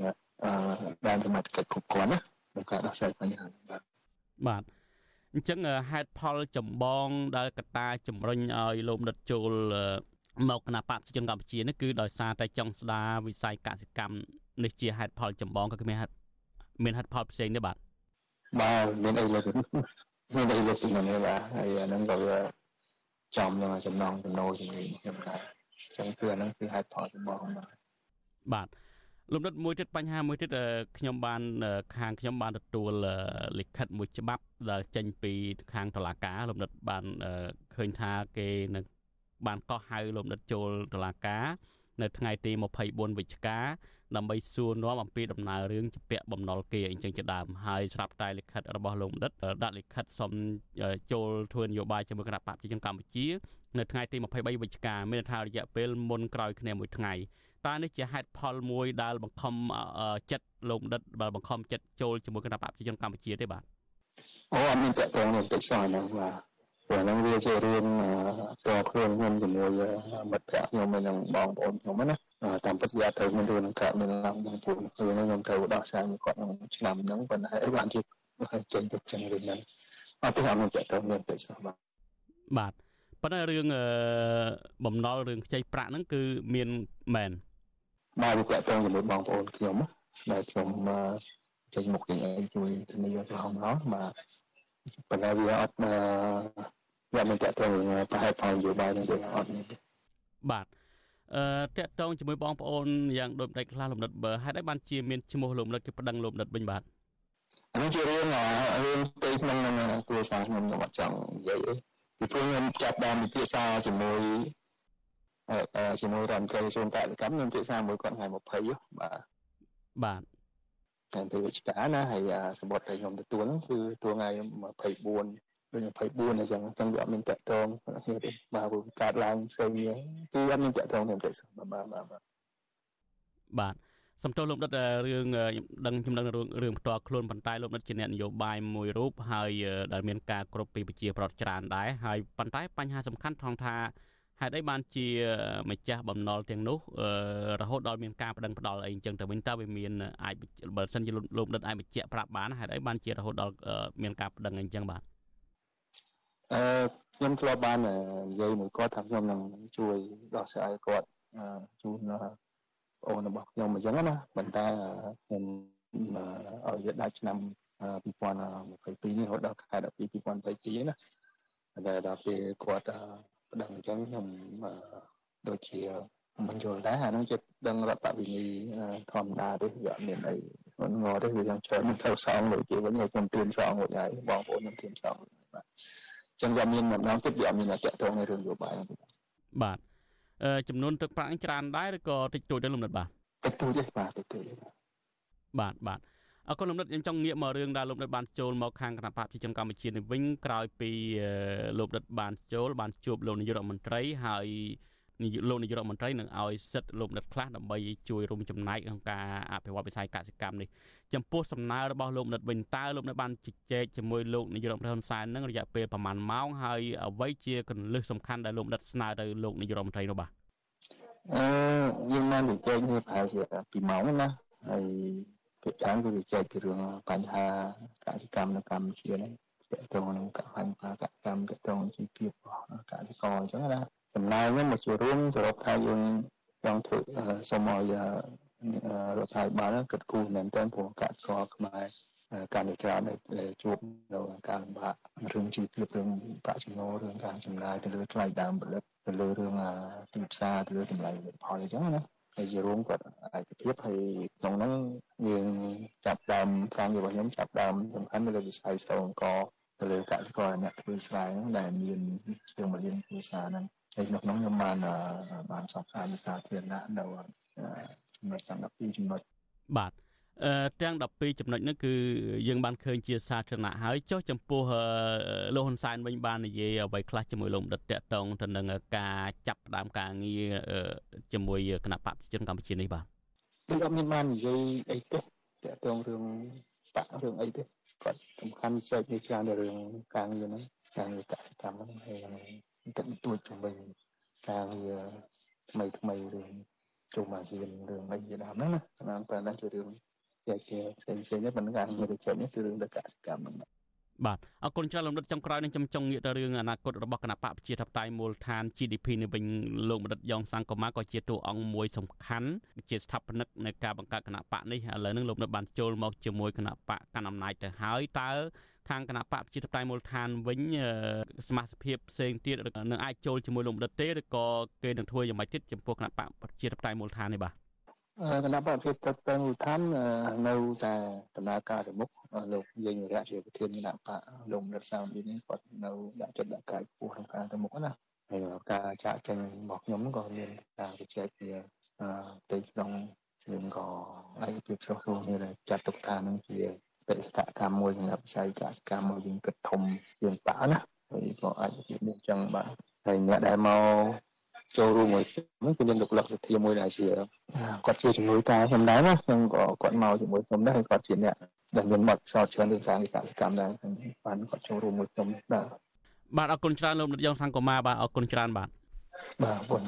S9: អឺបានសមត្ថកិច្ចគ្រប់គ្រាន់ណាក្នុងការដោះស្រាយបញ្ហាបាទ
S8: បាទអអញ្ចឹងហេតុផលចម្បងដែលកត្តាជំរុញឲ្យលោកដិតចូលមកគណៈបកប្រជាជនកម្ពុជានេះគឺដោយសារតែចង់ស្ដារវិស័យកសិកម្មនេះជាហេតុផលចម្បងក៏គ្មានហេតុមានហេតុផលផ្សេងទេបាទ
S9: បាទមានអីលើកមានអីលើកពីនេះបាទហើយអាហ្នឹងក៏ចំនឹងចំណងចំណូលជាមួយខ្ញុំដែរអញ្ចឹងគឺអាហ្នឹងគឺហេតុផលចម្បងបាទ
S8: បាទលំដាប់មួយទៀតបញ្ហាមួយទៀតខ្ញុំបានខាងខ្ញុំបានទទួលលិខិតមួយច្បាប់ដែលចេញពីខាងតុលាការលំដាប់បានឃើញថាគេនឹងបានកោះហៅលំដាប់ចូលតុលាការ នៅថ្ងៃទី24វិច្ឆិកាដើម្បីសួរនាំអំពីដំណើររឿងជាពាក់បំណុលគេអញ្ចឹងជាដើមហើយស្រាប់តែលិខិតរបស់លោកដិតដាក់លិខិតសុំចូលធ្វើនយោបាយជាមួយគណៈបកប្រជាជនកម្ពុជា នៅថ្ងៃទី23វិច្ឆិកាមានថារយៈពេលមុនក្រោយគ្នាមួយថ្ងៃ តើនេះជាហេតុផលមួយដែលបង្ខំចិត្តលោកដិតបើបង្ខំចិត្តចូលជាមួយគណៈបកប្រជាជនកម្ពុជាទេបាទ
S9: អូអត់មានតកតងនឹងតិចសោះហ្នឹងបាទព្រោះហ្នឹងវាជារឿងតខ្លួនខ្ញុំជាមួយមិត្តភ័ក្ដិខ្ញុំនិងបងប្អូនខ្ញុំណាតាមពិតវាត្រូវមានរឿងនឹងកើតមានឡើងបងប្អូនរឿងហ្នឹងខ្ញុំត្រូវដោះស្រាយមួយគាត់ក្នុងឆ្នាំហ្នឹងប៉ុន្តែអីបានជាចេញទៅចឹងរឿងហ្នឹងអត់ទេអត់មានតកតងនឹងតិចសោះបាទ
S8: បាទប៉ុន្តែរឿងបំណុលរឿងខ្ចីប្រាក់ហ្នឹងគឺមានមែន
S9: បាទវាតកតងជាមួយបងប្អូនខ្ញុំដែលខ្ញុំចេញមុខជាងឯងជួយធានាទៅហងឡោះបាទប៉ុន្តែវាអត់វាមិនតកតងនឹងប្រហែលផលនយោបាយនឹងទេអត់
S8: បាទអឺតកតងជាមួយបងប្អូនយ៉ាងដូចម្ដេចខ្លះលំដិតបើហេតុអីបានជាមានឈ្មោះលំដិតគេប្តឹងលំដិតវិញបាទ
S9: អានេះជារឿងរឿងផ្ទៃក្នុងគ្រួសារខ្ញុំខ្ញុំអត់ចង់និយាយទេពីព្រោះខ្ញុំចាប់បានពិភាក្សាជាមួយ ជាមួយរដ្ឋមន្ត្រីក្រសួងកសិកម្មខ្ញុំពិភាក្សាមួយគាត់ថ្ងៃ20បាទ
S8: បាទ
S9: ថ្ងៃពេលវិច្ឆិកាណាហើយសម្បត្តិដែលខ្ញុំទទួលហ្នឹងគឺទួលថ្ងៃ24ដូច24អញ្ចឹងអញ្ចឹងវាអត់មានតកតងគ្នាទេបាទវាកើតឡើងផ្សេងនេះគឺអត់មានតកតងទេទេបាទបាទបាទ
S8: បាទសំទោសលោកដិតរឿងដឹងខ្ញុំដឹងរឿងរឿងផ្ទាល់ខ្លួនប៉ុន្តែលោកដិតជាអ្នកនយោបាយមួយរូបហើយដែលមានការគ្រប់ពីប្រជាប្រដ្ឋច្រើនដែរហើយប៉ុន្តែបញ្ហាសំខាន់ថងថា ហេតុអីបានជាម្ចាស់បំណុលទាំងនោះរហូតដល់មានការបដិងផ្ដាល់អីអញ្ចឹងទៅវិញតើវាមានអាចបើសិនជាលោកដិតអាចបញ្ជាក់ប្រាប់បានហេតុអីបានជារហូតដល់មានការបដិងអីអញ្ចឹងបាទ
S9: អឺខ្ញុំធ្លាប់បាននិយាយមួយគាត់ថាខ្ញុំនឹងជួយដោះស្រាយគាត់ជូនប្អូនរបស់ខ្ញុំអញ្ចឹងណាប៉ុន្តែខ្ញុំឲ្យវាដាច់ឆ្នាំ2022នេះរហូតដល់ខែ12 2022ណាតែដល់ពេលគាត់ ប្តឹងអញ្ចឹងខ្ញុំដូចជាមិនយល់ដែរអានឹងជាដឹងរដ្ឋវិន័យធម្មតាទេវាអត់មានអីមិនងល់ទេវាយ៉ាងច្រើនមិនត្រូវសងដូចជាវិញខ្ញុំត្រៀមសងរួចហើយបងប្អូនខ្ញុំត្រៀមសងបាទអញ្ចឹងវាមានម្ដងទៀតវាអត់មានតែតទៅនៅរឿងយោបាយ
S8: បាទអឺចំនួនទឹកប្រាក់ច្រើនដែរឬក៏តិចតួចដែរលំដាប់បាទ
S9: តិចតួចទេបាទតិចតួច
S8: បាទបាទ អរគុណលោកនិតខ្ញុំចង់ងាកមករឿងដែលលោកនិតបានចូលមកខាងគណៈបកប្រជាជនកម្ពុជានេះវិញក្រោយពីលោកនិតបានចូលបានជួបលោកនាយករដ្ឋមន្ត្រីហើយលោកនាយករដ្ឋមន្ត្រីនឹងឲ្យសិទ្ធិលោកនិតខ្លះដើម្បីជួយរួមចំណែកក្នុងការអភិវឌ្ឍវិស័យកសិកម្មនេះចំពោះសំណើរបស់លោកនិតវិញតើលោកនិតបានជជែកជាមួយលោកនាយករដ្ឋមន្ត្រីហ៊ុនសែននឹងរយៈពេលប្រហែលម៉ោងហើយអ្វីជាកន្លឹះសំខាន់ដែលលោកនិតស្នើទៅលោកនាយករដ្ឋមន្ត្រីនោះបាទ
S9: អឺយើងបានជជែកនេះប្រហែលជា2ម៉ោងណាហើយ ភាគច្រើនគឺវាចែកពីរឿងបញ្ហាកសិកម្មនៅកម្ពុជាហ្នឹងតកតងនឹងបញ្ហាកសិកម្មតកតងជីវភាពរបស់កសិករអញ្ចឹងណាសំណើខ្ញុំមកចូលរួមទៅរកថាយើងចង់ធ្វើសូមឲ្យរដ្ឋាភិបាលគិតគូរមែនទែនព្រោះកសិករខ្មែរការនិយាយដែលជួបនៅការលំបាករឿងជីវភាពរឿងប្រាក់ចំណូលរឿងការចំណាយទៅលើថ្លៃដើមផលិតទៅលើរឿងទីផ្សារទៅលើតម្លៃផលអញ្ចឹងណា ហើយជារួមគាត់ឯកភាពហើយក្នុងហ្នឹងយើងចាប់ដើមការងាររបស់ខ្ញុំចាប់ដើមសំខាន់នៅលើវិស័យស្រោងកទៅលើកសិករអ្នកធ្វើស្រែហ្នឹងដែលមានជាង1លានគ្រួសារហ្នឹងហើយក្នុងហ្នឹងខ្ញុំបានបានសង្ការវិសាធារណៈនៅចំណុចទាំង12ចំណុច
S8: បាទអឺ ទាំង12ចំណុចនេះគឺយើងបានឃើញជាសាធារណៈហើយចុះចំពោះលោកហ៊ុនសែនវិញបាននិយាយអ្វីខ្លះជាមួយលោកដិតតកតងទៅនឹងការចាប់ផ្ដើមការងារជាមួយគណៈបព្វជិជនកម្ពុជានេះបាទ
S9: គឺអត់មានបាននិយាយអីទេតកតងរឿងបករឿងអីទេគាត់សំខាន់ចែកនេះច្រើននៅរឿងការងារហ្នឹងការងារកសិកម្មហ្នឹងហើយតិចតួចជំវិញការងារថ្មីថ្មីរឿងជុំអាស៊ានរឿងអីជាដើមហ្នឹងណាតាមតែហ្នឹងជារឿង ចែកជាផ្សេងផ្សេងនេះប៉ុន្តែការងារទៅចែកនេះគឺរឿងដកកម្មហ្នឹង
S8: បាទអរគុណច្រើនលោកបណ្ឌិតចុងក្រោយនឹងចំចុងងាកទៅរឿងអនាគតរបស់គណៈបកប្រជាធិបតេយ្យមូលដ្ឋាន GDP នេះវិញលោកបណ្ឌិតយ៉ងសង្គមាក៏ជាតួអង្គមួយសំខាន់ជាស្ថាបនិកនៃការបង្កើតគណៈបកនេះឥឡូវនេះលោកបណ្ឌិតបានចូលមកជាមួយគណៈបកកណ្ដាលអំណាចទៅហើយតើខាងគណៈបកប្រជាធិបតេយ្យមូលដ្ឋានវិញសមាជិកផ្សេងទៀតនឹងអាចចូលជាមួយលោកបណ្ឌិតទេឬក៏គេនឹងធ្វើយ៉ាងម៉េចទៀតចំពោះគណៈបកប្រជាធិបតេយ្យមូលដ្ឋាននេះបាទ
S9: គណៈបព្វជិតទៅមូលដ្ឋាននៅតែដំណើរការទៅមុខលោកយើងរយៈជាប្រធានគណៈបកលោករដ្ឋសាមនេះគាត់នៅដាក់ចិត្តដាក់កាយពោះក្នុងការទៅមុខណាហើយការចាក់ចេញរបស់ខ្ញុំក៏មានការជជែកពីផ្ទៃក្នុងយើងក៏ឯកភាពឆ្លោះឆ្លងនេះចាត់ទុកថានឹងជាបេសកកម្មមួយសម្រាប់វិស័យកសិកម្មមួយយើងគិតធំជាងបាក់ណាហើយក៏អាចជាមានចឹងបាទហើយអ្នកដែលមក ចូលរួមមួយខ្ញុំគឺមានលោកលក្ខសធាមួយដែលជាគាត់ជាជំនួយការខ្ញុំដែរណាខ្ញុំក៏គាត់មកជាមួយខ្ញុំដែរហើយគាត់ជាអ្នកដែលមានបទពិសោធន៍ច្រើនក្នុងការកសិកម្មដែរបានគាត់ចូលរួមមួយខ្ញុំដែរ
S8: បាទអរគុណច្រើនលោកនាយកសង្គមាបាទអរគុណច្រើនបាទ
S9: បាទអរគុណ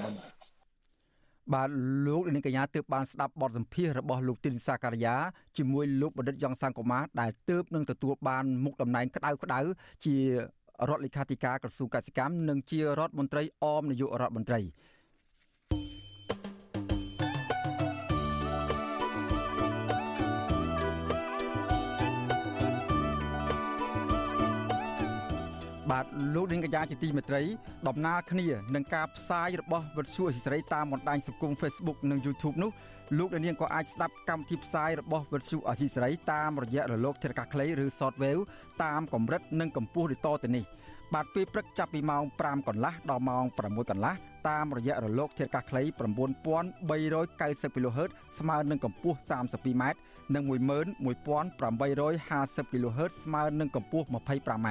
S3: បាទលោកនាងកញ្ញាទើបបានស្ដាប់បទសម្ភាសរបស់លោកទីនសាការីយ៉ាជាមួយលោកបណ្ឌិតយ៉ងសង្គមាដែលទើបនឹងទទួលបានមុខតំណែងក្តៅក្តៅជា រដ្ឋលេខាធិការក្រសួងកសិកម្មនិងជារដ្ឋមន្ត្រីអមនាយករដ្ឋមន្ត្រីបាទលោកនាងកញ្ញាជាទីមេត្រីដំណើរគ្នានឹងការផ្សាយរបស់វិទ្យុអេស៊ីស្រីតាមបណ្ដាញសង្គម Facebook និង YouTube នោះ លោកនាងក៏អាចស្ដាប់កម្មវិធីផ្សាយរបស់វិទ្យុអេស៊ីស្រីតាមរយៈរលកធាតុអាកាសខ្លីឬ Shortwave តាមកម្រិតនិងកម្ពស់ដូចតទៅនេះបាទពេលព្រឹកចាប់ពីម៉ោង5កន្លះដល់ម៉ោង6កន្លះតាមរយៈរលកធាតុអាកាសខ្លី9390 kHz ស្មើនឹងកម្ពស់ 32m និង11850 kHz ស្មើនឹងកម្ពស់ 25m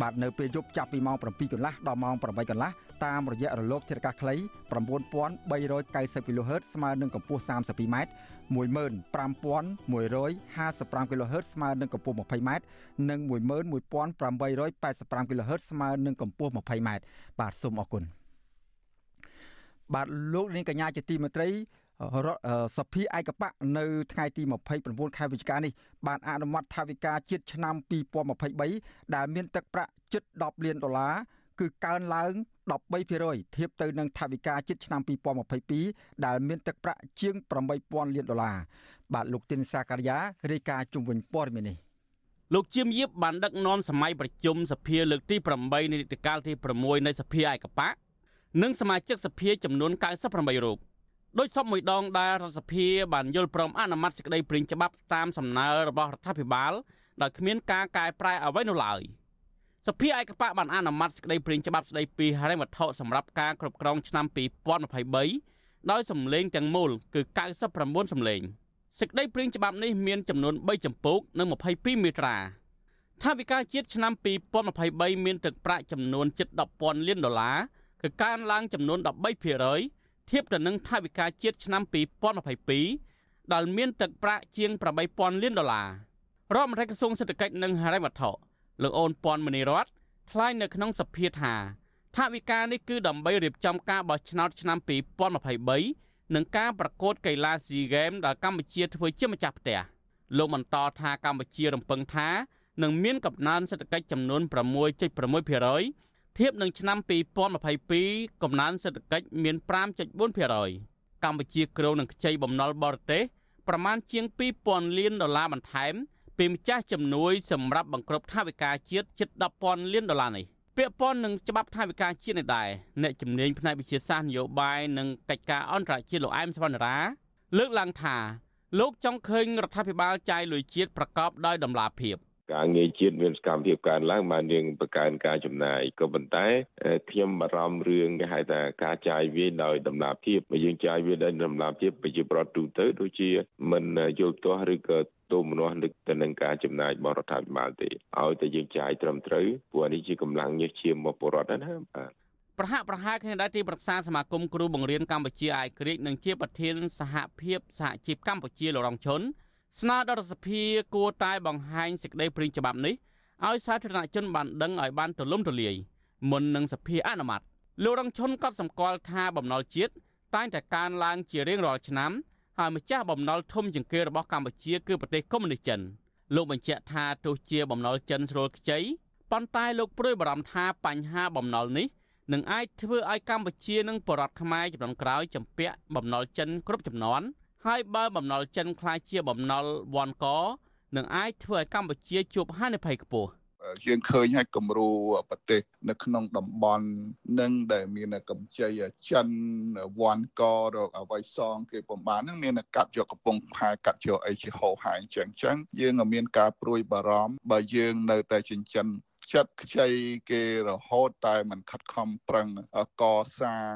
S3: បាទនៅពេលយប់ចាប់ពីម៉ោង7កន្លះដល់ម៉ោង8កន្លះតាមរយៈរលកធាតុអាកាសខ្លី9390 kHz ស្មើនឹងកម្ពស់ 32m 15155 kHz ស្មើនឹងកម្ពស់ 20m និង11885 kHz ស្មើនឹងកម្ពស់ 20m បាទសូមអរគុណបាទលោកនាងកញ្ញាជាទីមេត្រី សភាឯកបៈនៅថ្ងៃទី29ខែវិច្ឆិកានេះបានអនុម័តថវិកាជាតិឆ្នាំ2023ដែលមានទឹកប្រាក់ជិត10លានដុល្លារគឺកើនឡើង13%ធៀបទៅនឹងថវិកាជាតិឆ្នាំ2022ដែលមានទឹកប្រាក់ជាង8000លានដុល្លារបាទលោកទីនសាការីយ៉ារាយការណ៍ជុំវិញព័ត៌មាននេះ
S8: លោកជាមយៀបបានដឹកនាំសម័យប្រជុំសភាលើកទី8នៃនីតិកាលទី6នៃសភាឯកបៈនិងសមាជិកសភាចំនួន98រូប ដោយសពមួយដងដែលរដ្ឋសភាបានយល់ព្រមអនុម័តសេចក្តីព្រាងច្បាប់តាមសំណើរបស់រដ្ឋាភិបាលដោយគ្មានការកែប្រែអ្វីនោះឡើយសភាឯកបៈបានអនុម័តសេចក្តីព្រាងច្បាប់ស្តីពីហិរញ្ញវត្ថុសម្រាប់ការគ្រប់គ្រងឆ្នាំ2023ដោយសម្លេងទាំងមូលគឺ99សម្លេងសេចក្តីព្រាងច្បាប់នេះមានចំនួន3ចម្ពោះនិង22មាត្រាថាវិការជាតិឆ្នាំ2023មានទឹកប្រាក់ចំនួនជិត10,000លានដុល្លារគឺកើនឡើងចំនួន13% ធៀបទៅនឹងថវិកាជាតិឆ្នាំ2022ដែលមានទឹកប្រាក់ជាង8000លានដុល្លាររដ្ឋមន្ត្រីក្រសួងសេដ្ឋកិច្ចនិងហិរញ្ញវត្ថុលោកអូនពាន់មនីរតថ្លែងនៅក្នុងសភាថាថវិកានេះគឺដើម្បីរៀបចំការបោះឆ្នោតឆ្នាំ2023និងការប្រកួតកីឡា SEA Games ដែលកម្ពុជាធ្វើជាម្ចាស់ផ្ទះលោកបន្តថាកម្ពុជារំពឹងថានឹងមានកំណើនសេដ្ឋកិច្ចចំនួន6.6% ធៀបនឹងឆ្នាំ2022កំណើនសេដ្ឋកិច្ចមាន5.4%កម្ពុជាគ្រោងនឹងខ្ចីបំណុលបរទេសប្រមាណជាង2000លានដុល្លារបន្ថែមពីម្ចាស់ជំនួយសម្រាប់បង្ក្រប់ថវិកាជាតិជិត10,000លានដុល្លារនេះពាក់ព័ន្ធនឹងច្បាប់ថវិកាជាតិនេះដែរអ្នកជំនាញផ្នែកវិទ្យាសាស្ត្រនយោបាយនិងកិច្ចការអន្តរជាតិលោកអែមសវណ្ណរា លើកឡើងថាលោកចង់ឃើញរដ្ឋាភិបាលចាយលុយជាតិប្រកបដោយតម្លាភាព
S10: ការងារជាតិមានសកម្មភាពកើនឡើងបានយើងបង្កើនការចំណាយក៏ប៉ុន្តែខ្ញុំបារម្ភរឿងគេហៅថាការចាយវាយដោយដំណាភាពបើយើងចាយវាយដោយដំណាភាពប្រជាប្រដ្ឋទូទៅដូចជាមិនយល់ទាស់ឬក៏ទូមនោះនឹកទៅនឹងការចំណាយបរដ្ឋាភិបាលទេឲ្យតែយើងចាយត្រឹមត្រូវព្រោះនេះជាកម្លាំងញើសឈាមមកបរដ្ឋណាបាទ
S8: ប្រហាក់ប្រហែលគ្នាដែរទីប្រឹក្សាសមាគមគ្រូបង្រៀនកម្ពុជាអាយក្រិចនិងជាប្រធានសហភាពសហជីពកម្ពុជាលោករងឈុន ស្នើដល់រដ្ឋសភាគួរតែបង្ហាញសេចក្តីព្រាងច្បាប់នេះឲ្យសាធារណជនបានដឹងឲ្យបានទូលំទូលាយមុននឹងសភាអនុម័តលោករងឈុនក៏សម្គាល់ថាបំណុលជាតិតែងតែកើនឡើងជារៀងរាល់ឆ្នាំហើយម្ចាស់បំណុលធំជាងគេរបស់កម្ពុជាគឺប្រទេសកុម្មុយនីសចិនលោកបញ្ជាក់ថាទោះជាបំណុលចិនស្រួលខ្ចីប៉ុន្តែលោកព្រួយបារម្ភថាបញ្ហាបំណុលនេះនឹងអាចធ្វើឲ្យកម្ពុជានិងបរតខ្មែរចំនួនក្រោយចម្ពាក់បំណុលចិនគ្រប់ចំនួន ហើយបើបំណុលចិនខ្លាចជាបំណុលវ៉ាន់កនឹងអាចធ្វើឲ្យកម្ពុជាជួបហានិភ័យខ្ពស់
S11: យើងឃើញហើយគំរូប្រទេសនៅក្នុងតំបន់នឹងដែលមានកម្ចីចិនវ៉ាន់ករកអវ័យសងគេពំបាននឹងមានកាត់យកកំពង់ផែកាត់យកអីជាហោហាយអញ្ចឹងអញ្ចឹងយើងមានការព្រួយបារម្ភបើយើងនៅតែចិញ្ចឹម ចិត្តខ្ចីគេរហូតតែមិនខិតខំប្រឹងកសាង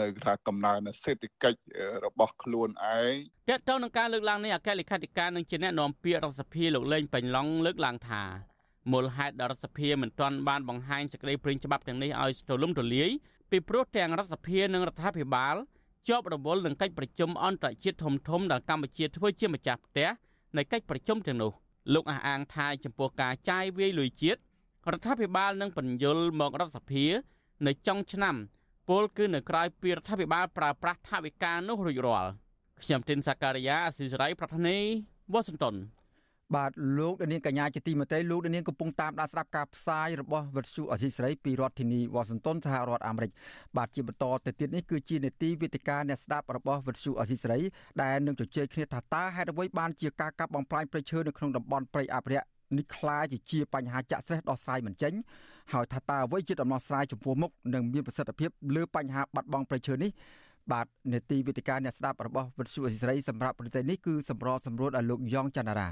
S11: នៅថាកំណើនសេដ្ឋកិច្ចរបស់ខ្លួនឯង
S8: តើតើនឹងការលើកឡើងនេះអគ្គលេខាធិការនឹងជាអ្នកនាំពាក្យរដ្ឋសភាលោកលេងបេញឡុងលើកឡើងថាមូលហេតុដែលរដ្ឋសភាមិនទាន់បានបង្ហាញសេចក្តីព្រាងច្បាប់ទាំងនេះឲ្យទូលំទូលាយពីព្រោះទាំងរដ្ឋសភានិងរដ្ឋាភិបាលជាប់រវល់នឹងកិច្ចប្រជុំអន្តរជាតិធំធំដែលកម្ពុជាធ្វើជាម្ចាស់ផ្ទះនៃកិច្ចប្រជុំទាំងនោះលោកអះអាងថាចំពោះការចាយវាយលុយជាតិ រដ្ឋាភិបាលនឹងបញ្យលមករដ្ឋសភា នៅចុងឆ្នាំពលគឺនៅក្រៅពីរដ្ឋាភិបាលប្រើប្រាស់ថវិកានោះរួចរាល់ខ្ញុំទីនសាការីយ៉ាអស៊ីសេរីប្រធានីវ៉ាស៊ីនតោន
S3: បាទលោកនាងកញ្ញាជាទីមេត្រីលោកនាងកំពុងតាមដានស្ដាប់ការផ្សាយរបស់វិទ្យុអសីស្រីពីរដ្ឋធានីវ៉ាស៊ីនតោនសហរដ្ឋអាមេរិកបាទជាបន្តទៅទៀតនេះគឺជានេតិវិទ្យាអ្នកស្ដាប់របស់វិទ្យុអសីស្រីដែលនឹងជជែកគ្នាថាតើហេតុអ្វីបានជាការកាប់បំផ្លាញព្រៃឈើនៅក្នុងតំបន់ព្រៃអភិរក្ស នេះคล้ายជាជាបញ្ហាចាក់ស្រេះដោះស្រាយមិនចេញហើយថាតើអ្វីជាដំណោះស្រាយចំពោះមុខនិងមានប្រសិទ្ធភាពលើបញ្ហាបាត់បង់ព្រៃឈើនេះបាទនេតិវិទ្យាអ្នកស្ដាប់របស់វិទ្យុអសីស្រីសម្រាប់ប្រទេសនេះគឺសម្របសម្រួលដល់លោកយ៉ងច័ន្ទរា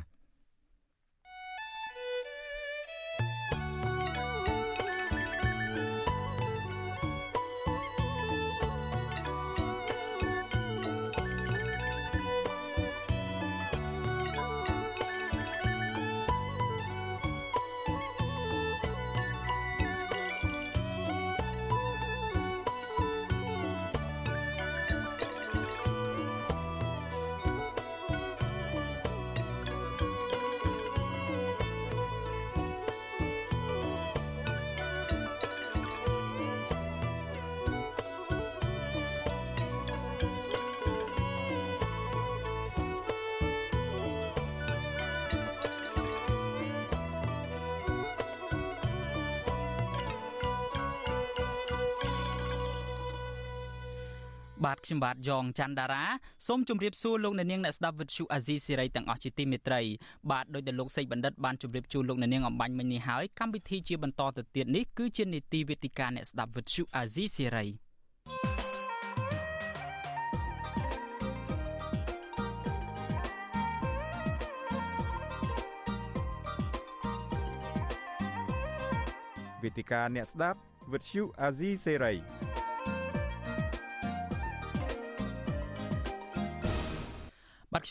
S2: ខ្ញុំបាទយ៉ងច័ន្ទដារាសូមជម្រាបសួរលោកអ្នកនាងអ្នកស្ដាប់វិទ្យុអាស៊ីសេរីទាំងអស់ជាទីមេត្រីបាទដោយដែលលោកសេចបណ្ឌិតបានជម្រាបជូនលោកអ្នកនាងអំបញ្ញមិញនេះហើយកម្មវិធីជាបន្តទៅទៀតនេះគឺជានីតិវិទ្យាអ្នកស្ដាប់វិទ្យុអាស៊ីសេរី
S12: វេទិកាអ្នកស្ដាប់វិទ្យុអាស៊ីសេរី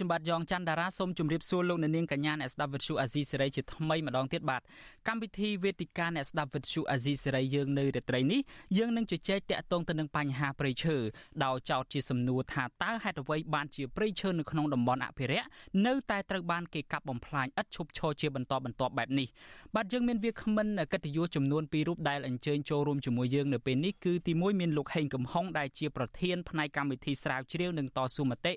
S2: ខ្ញុំបាទយ៉ងច័ន្ទដារាសូមជម្រាបសួរលោកអ្នកនាងកញ្ញាអ្នកស្ដាប់វិទ្យុអាស៊ីសេរីជាថ្មីម្ដងទៀតបាទកម្មវិធីវេទិកាអ្នកស្ដាប់វិទ្យុអាស៊ីសេរីយើងនៅរាត្រីនេះយើងនឹងជជែកតាក់ទងទៅនឹងបញ្ហាព្រៃឈើដោយចោទជាសំណួរថាតើហេតុអ្វីបានជាព្រៃឈើនៅក្នុងតំបន់អភិរក្សនៅតែត្រូវបានគេកាប់បំផ្លាញឥតឈប់ឈរជាបន្តបន្ទាប់បែបនេះបាទយើងមានវាគ្មិនកិត្តិយសចំនួន2រូបដែលអញ្ជើញចូលរួមជាមួយយើងនៅពេលនេះគឺទី1មានលោកហេងកំហុងដែលជាប្រធានផ្នែកកម្មវិធីស្រាវជ្រាវនិងតស៊ូមតិ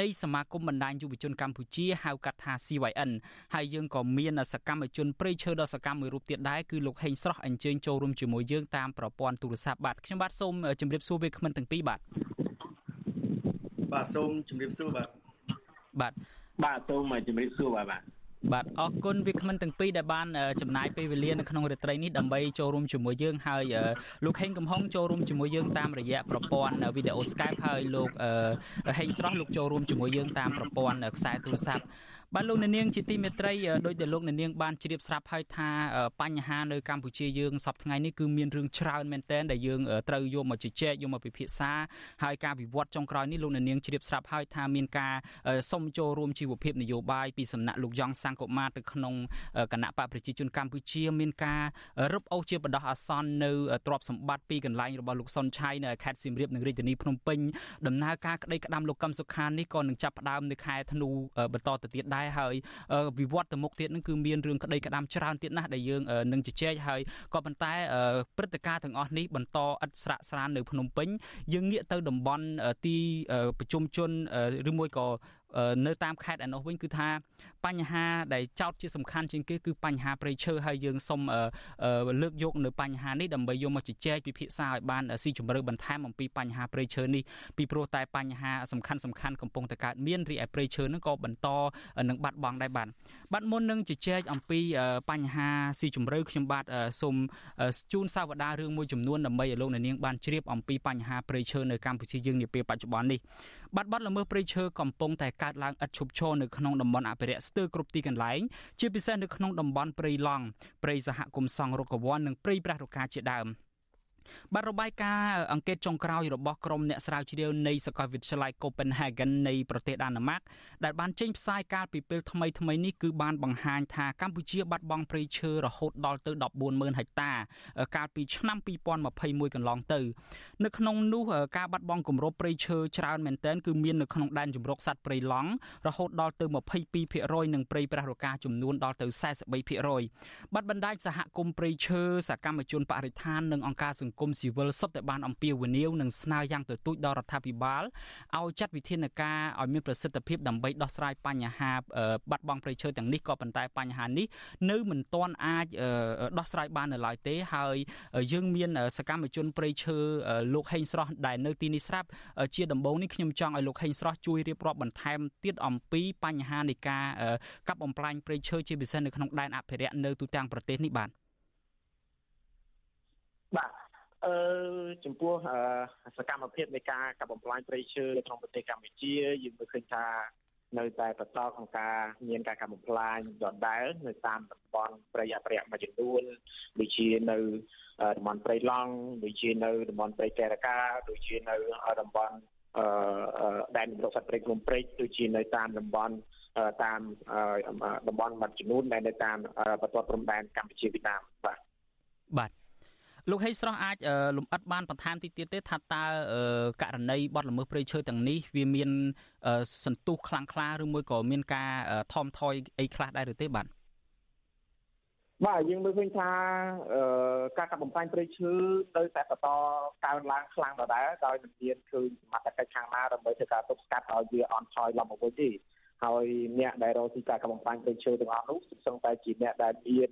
S2: នៃសមាគមបណ្ដាញយុវជនកម្ពុជាហៅកាត់ថា CYN ហើយយើងក៏មានសកម្មជនព្រៃឈើដ៏សកម្មមួយរូបទៀតដែរគឺលោកហេងស្រស់អញ្ជើញចូលរួមជាមួយយើងតាមប្រព័ន្ធទូរស័ព្ទបាទខ្ញុំបាទសូមជម្រាបសួរវាគ្មិនទាំងពីរបាទ
S13: បាទសូមជម្រាបសួរបាទ
S2: បាទ
S14: បាទសូមជម្រាបសួរបាទបាទ
S2: បាទអរគុណវាគ្មិនទាំងពីរដែលបានចំណាយពេលវេលានៅក្នុងរាត្រីនេះដើម្បីចូលរួមជាមួយយើងហើយលោកហេងកំហុងចូលរួមជាមួយយើងតាមរយៈប្រព័ន្ធវីដេអូ Skype ហើយលោកហេងស្រស់លោកចូលរួមជាមួយយើងតាមប្រព័ន្ធខ្សែទូរស័ព្ទ បាទលោកអ្នកនាងជាទីមេត្រីដោយដែលលោកអ្នកនាងបានជ្រាបស្រាប់ហើយថាបញ្ហានៅកម្ពុជាយើងសពថ្ងៃនេះគឺមានរឿងច្រើនមែនទែនដែលយើងត្រូវយកមកជជែកយកមកពិភាក្សាហើយការវិវត្តចុងក្រោយនេះលោកអ្នកនាងជ្រាបស្រាប់ហើយថាមានការសុំចូលរួមជីវភាពនយោបាយពីសំណាក់លោកយ៉ងសង្គមាទៅក្នុងគណៈបកប្រជាជនកម្ពុជាមានការរឹបអូសជាបដោះអាសន្ននៅទ្រព្យសម្បត្តិពីកន្លែងរបស់លោកសុនឆៃនៅខេត្តសៀមរាបនិងរាជធានីភ្នំពេញដំណើរការក្តីក្តាំលោកកឹមសុខានេះក៏នឹងចាប់ផ្ដើមនៅខែធ្នូបន្តទៅទៀតដែរហើយវិវត្តទៅមុខទៀតនឹងគឺមានរឿងក្តីក្តាមច្រើនទៀតណាស់ដែលយើងនឹងជជែកហើយក៏ប៉ុន្តែព្រឹត្តិការណ៍ទាំងអស់នេះបន្តឥតស្រាកស្រាននៅភ្នំពេញយើងងាកទៅតំបន់ទីប្រជុំជនឬមួយក៏ នៅតាមខេត្តឯនោះវិញគឺថាបញ្ហាដែលចោតជាសំខាន់ជាងគេគឺបញ្ហាព្រៃឈើហើយយើងសូមលើកយកនៅបញ្ហានេះដើម្បីយកមកជជែកពិភាក្សាឲ្យបានស៊ីជម្រៅបន្ថែមអំពីបញ្ហាព្រៃឈើនេះពីព្រោះតែបញ្ហាសំខាន់សំខាន់កំពុងតែកើតមានរីឯព្រៃឈើនឹងក៏បន្តនឹងបាត់បង់ដែរបាទបាទមុននឹងជជែកអំពីបញ្ហាស៊ីជម្រៅខ្ញុំបាទសូមជូនសាវតារឿងមួយចំនួនដើម្បីឲ្យលោកអ្នកនាងបានជ្រាបអំពីបញ្ហាព្រៃឈើនៅកម្ពុជាយើងនាពេលបច្ចុប្បន្ននេះ បាត់បត់ល្មើសព្រៃឈើកំពុងតែកើតឡើងឥតឈប់ឈរនៅក្នុងតំបន់អភិរក្សស្ទើរគ្រប់ទីកន្លែងជាពិសេសនៅក្នុងតំបន់ព្រៃឡង់ព្រៃសហគមន៍សង្រុកវ័ននិងព្រៃព្រះរកាជាដើម។ បាទរបាយការណ៍អង្កេតចុងក្រោយរបស់ក្រុមអ្នកស្រាវជ្រាវនៃសាកលវិទ្យាល័យ Copenhagen នៃប្រទេសដាណឺម៉ាកដែលបានចេញផ្សាយកាលពីពេលថ្មីថ្មីនេះគឺបានបង្ហាញថាកម្ពុជាបាត់បង់ព្រៃឈើរហូតដល់ទៅ140,000ហិកតា កាលពីឆ្នាំ2021កន្លងទៅ នៅក្នុងនោះការបាត់បង់គម្របព្រៃឈើច្រើនមែនទែនគឺមាននៅក្នុងដែនជម្រកសត្វព្រៃឡង់រហូតដល់ទៅ22%និងព្រៃព្រះរកាចំនួនដល់ទៅ43%បាត់បណ្ដាញសហគមន៍ព្រៃឈើសកម្មជនបរិស្ថាននិងអង្គការសង្គមស៊ីវិលសុទ្ធតែបានអំពាវនាវនិងស្នើយ៉ាងទទូចដល់រដ្ឋាភិបាលឲ្យចាត់វិធានការឲ្យមានប្រសិទ្ធភាពដើម្បីដោះស្រាយបញ្ហាបាត់បង់ព្រៃឈើទាំងនេះក៏ប៉ុន្តែបញ្ហានេះនៅមិនទាន់អាចដោះស្រាយបាននៅឡើយទេហើយយើងមានសកម្មជនព្រៃឈើលោកហេងស្រស់ដែលនៅទីនេះស្រាប់ជាដំបូងនេះខ្ញុំចង់ឲ្យលោកហេងស្រស់ជួយរៀបរាប់បន្ថែមទៀតអំពីបញ្ហានៃការកាប់បំផ្លាញព្រៃឈើជាពិសេសនៅក្នុងដែនអភិរក្សនៅទូទាំងប្រទេសនេះបាទ
S14: បាទ អឺចំពោះសកម្មភាពនៃការកាប់បំផ្លាញព្រៃឈើក្នុងប្រទេសកម្ពុជាយើងមើលឃើញថានៅតែបន្តក្នុងការមានការកាប់បំផ្លាញដដែល នៅតាមតំបន់ព្រៃអភិរក្សមួយចំនួនដូចជានៅតំបន់ព្រៃឡង់ដូចជានៅតំបន់ព្រៃកែរកាដូចជានៅតំបន់អឺដែនជម្រកសត្វព្រៃភ្នំព្រេចដូចជានៅតាមតំបន់តាមតំបន់មួយចំនួនដែលនៅតាមបន្ទាត់ព្រំដែនកម្ពុជាវៀតណាមបាទ
S2: បាទ លោកហេងស្រស់អាចលំអិតបានបន្ថែមតិចទៀតទេថាតើករណីបទល្មើសព្រៃឈើទាំងនេះវាមានសន្ទុះខ្លាំងក្លាឬមួយក៏មានការថមថយអីខ្លះដែរឬទេបាទ
S14: បាទយើងមើលឃើញថាការកាប់បំផ្លាញព្រៃឈើនៅតែបន្តកើនឡើងខ្លាំងដដែលដោយមិនមានឃើញសមត្ថកិច្ចខាងណាដើម្បីធ្វើការទប់ស្កាត់ឲ្យវាអន់ថយឡើងមកវិញទេហើយអ្នកដែលរកស៊ីការកាប់បំផ្លាញព្រៃឈើទាំងអស់នោះសឹងតែជាអ្នកដែលមាន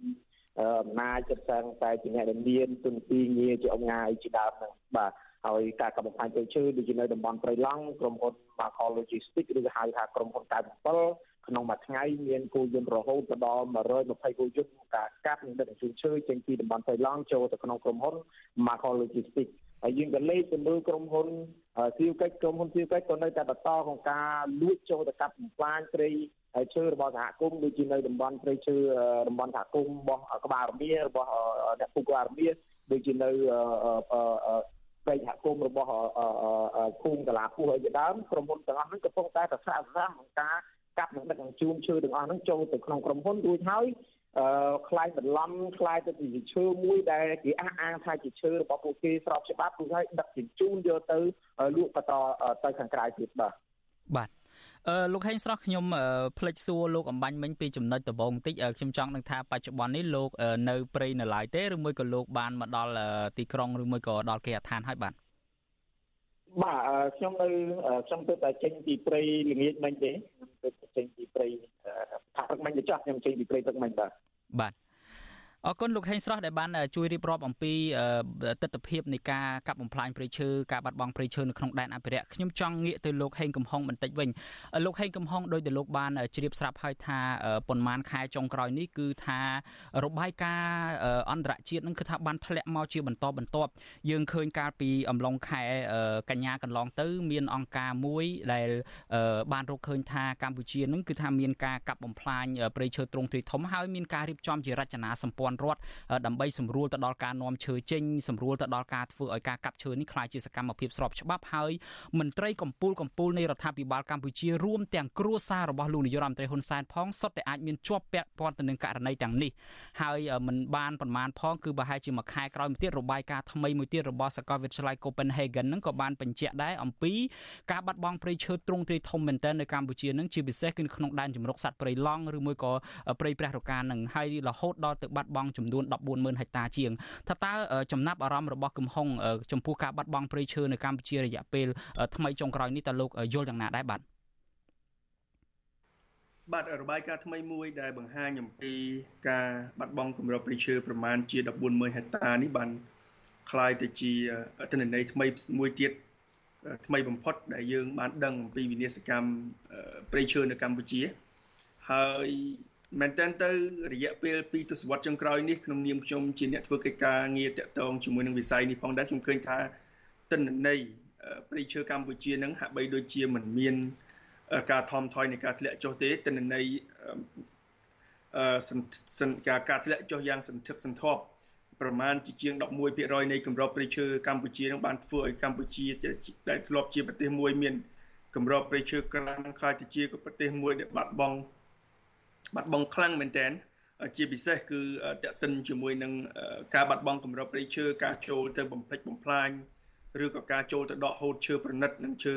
S14: អំណាចចិត្តសឹងតែជាអ្នកដែលមានទុនទីងារជាអង្គការជាដើមហ្នឹងបាទហើយការកំបំផ្លាញព្រៃឈើដូចជានៅតំបន់ព្រៃឡង់ក្រុមហ៊ុន Macro Logistics ឬហៅថាក្រុមហ៊ុន97ក្នុងមួយថ្ងៃមានគោយន្តរហូតដល់120គោយន្តការកាប់និងដឹកជញ្ជូនឈើចេញពីតំបន់ព្រៃឡង់ចូលទៅក្នុងក្រុមហ៊ុន Macro Logistics ហើយយើងក៏លេខទៅលើក្រុមហ៊ុនស៊ីវកិច្ចក្រុមហ៊ុនស៊ីវកិច្ចក៏នៅតែបន្តក្នុងការលួចចូលទៅកាប់បំផ្លាញព្រៃ ហើយឈើរបស់សហគមន៍ដូចជានៅតំបន់ព្រៃឈើតំបន់សហគមន៍របស់ក្បាលរមៀរបស់អ្នកពុកក្បាលរមៀដូចជានៅព្រៃសហគមន៍របស់ភូមិកាឡាពុះហើយជាដើមក្រុមហ៊ុនទាំងអស់ហ្នឹងកំពុងតែប្រសាសន៍ក្នុងការកាប់និងដឹកជញ្ជូនឈើទាំងអស់ហ្នឹងចូលទៅក្នុងក្រុមហ៊ុនរួចហើយអឺខ្លាយបន្លំខ្លាយទៅជាឈើមួយដែលគេអះអាងថាជាឈើរបស់ពួកគេស្របច្បាប់គឺឲ្យដឹកជញ្ជូនយកទៅលក់បន្តទៅខាងក្រៅទៀតបាទ
S2: បាទអឺ លោកហេងស្រស់ខ្ញុំផ្លេចសួរលោកអំបញ្ញមិញពីចំណុចដំបូងបន្តិចខ្ញុំចង់នឹងថាបច្ចុប្បន្ននេះលោកនៅព្រៃនៅឡើយទេឬមួយក៏លោកបានមកដល់ទីក្រុងឬមួយក៏ដល់គេដ្ឋានហើយបាទ
S14: បាទខ្ញុំនៅខ្ញុំទៅតែចេញពីព្រៃល្ងាចមិញទេខ្ញុំទៅចេញពីព្រៃថាព្រឹកមិញទៅចោះខ្ញុំចេញពីព្រៃព្រឹកមិញបាទ
S2: បាទ អរគុណលោកហេងស្រស់ដែលបានជួយរៀបរាប់អំពីទស្សនវិជ្ជានៃការកាប់បំផ្លាញព្រៃឈើការបាត់បង់ព្រៃឈើនៅក្នុងដែនអភិរក្សខ្ញុំចង់ងាកទៅលោកហេងកំហុងបន្តិចវិញលោកហេងកំហុងដោយដែលលោកបានជ្រាបស្រាប់ហើយថាប៉ុន្មានខែចុងក្រោយនេះគឺថារបាយការណ៍អន្តរជាតិនឹងគឺថាបានធ្លាក់មកជាបន្តបន្ទាប់យើងឃើញកាលពីអំឡុងខែកញ្ញាកន្លងទៅ មានអង្គការមួយដែលបានរកឃើញថាកម្ពុជានឹងគឺថាមានការកាប់បំផ្លាញព្រៃឈើទ្រង់ទ្រាយធំហើយមានការរៀបចំជារចនាសម្ព័ន្ធរដ្ឋដើម្បីសម្រួលទៅដល់ការនាំឈើចេញសម្រួលទៅដល់ការធ្វើឲ្យការកាប់ឈើនេះក្លាយជាសកម្មភាពស្របច្បាប់ហើយមន្ត្រីកម្ពុជាកម្ពុជានៃរដ្ឋាភិបាលកម្ពុជារួមទាំងគ្រួសាររបស់លោកនាយរដ្ឋមន្ត្រីហ៊ុនសែនផងសុទ្ធតែអាចមានជាប់ពាក់ព័ន្ធទៅនឹងករណីទាំងនេះហើយមិនបានប្រមាណផងគឺប្រហែលជាមួយខែក្រោយមួយទៀតរបាយការណ៍ថ្មីមួយទៀតរបស់សាកលវិទ្យាល័យ Copenhagen នឹងក៏បានបញ្ជាក់ដែរអំពីការបាត់បង់ព្រៃឈើទ្រង់ទ្រាយធំមែនទែននៅកម្ពុជានឹងជាពិសេសគឺក្នុងដែនជំរកសត្វព្រៃឡង់ឬមួយក៏ព្រៃព្រះរកានឹងហើយរហូតដល់ទៅបាត់បចំនួន140,000ហិកតាជាងថាតើចំណាប់អារម្មណ៍របស់កំហុងចំពោះការបាត់បង់ព្រៃឈើនៅកម្ពុជារយៈពេលថ្មីចុងក្រោយនេះតើលោកយល់យ៉ាងណាដែរបាទ
S13: បាទរបាយការណ៍ថ្មីមួយដែលបង្ហាញអំពីការបាត់បង់គម្របព្រៃឈើប្រមាណជា140,000ហិកតានេះបានคล้ายទៅជាទិន្នន័យថ្មីមួយទៀតថ្មីបំផុតដែលយើងបានដឹងអំពីវិនាសកម្មព្រៃឈើនៅកម្ពុជា ហើយ មែនតើទៅរយៈពេល2ទសវត្សរ៍ចុងក្រោយនេះក្នុងនាមខ្ញុំជាអ្នកធ្វើកិច្ចការងារតាក់ទងជាមួយនឹងវិស័យនេះផងដែរខ្ញុំឃើញថាទិន្នន័យព្រៃឈើកម្ពុជានឹងហាក់បីដូចជាមិនមានការថមថយនៃការធ្លាក់ចុះទេទិន្នន័យអឺសន្ការការធ្លាក់ចុះយ៉ាងសន្ធឹកសន្ធាប់ប្រមាណជាជាង11%នៃគម្របព្រៃឈើកម្ពុជានឹងបានធ្វើឲ្យកម្ពុជាដែលធ្លាប់ជាប្រទេសមួយមានគម្របព្រៃឈើក្រាស់ខ្លាចទៅជាប្រទេសមួយដែលបាត់បង់ បាត់បង់ខ្លាំងមែនទែនជាពិសេសគឺតេតិនជាមួយនឹងការបាត់បង់គម្របព្រៃឈើការចូលទៅបំផ្លិចបំផ្លាញឬក៏ការចូលទៅដកហូតឈើប្រណិតនិងឈើ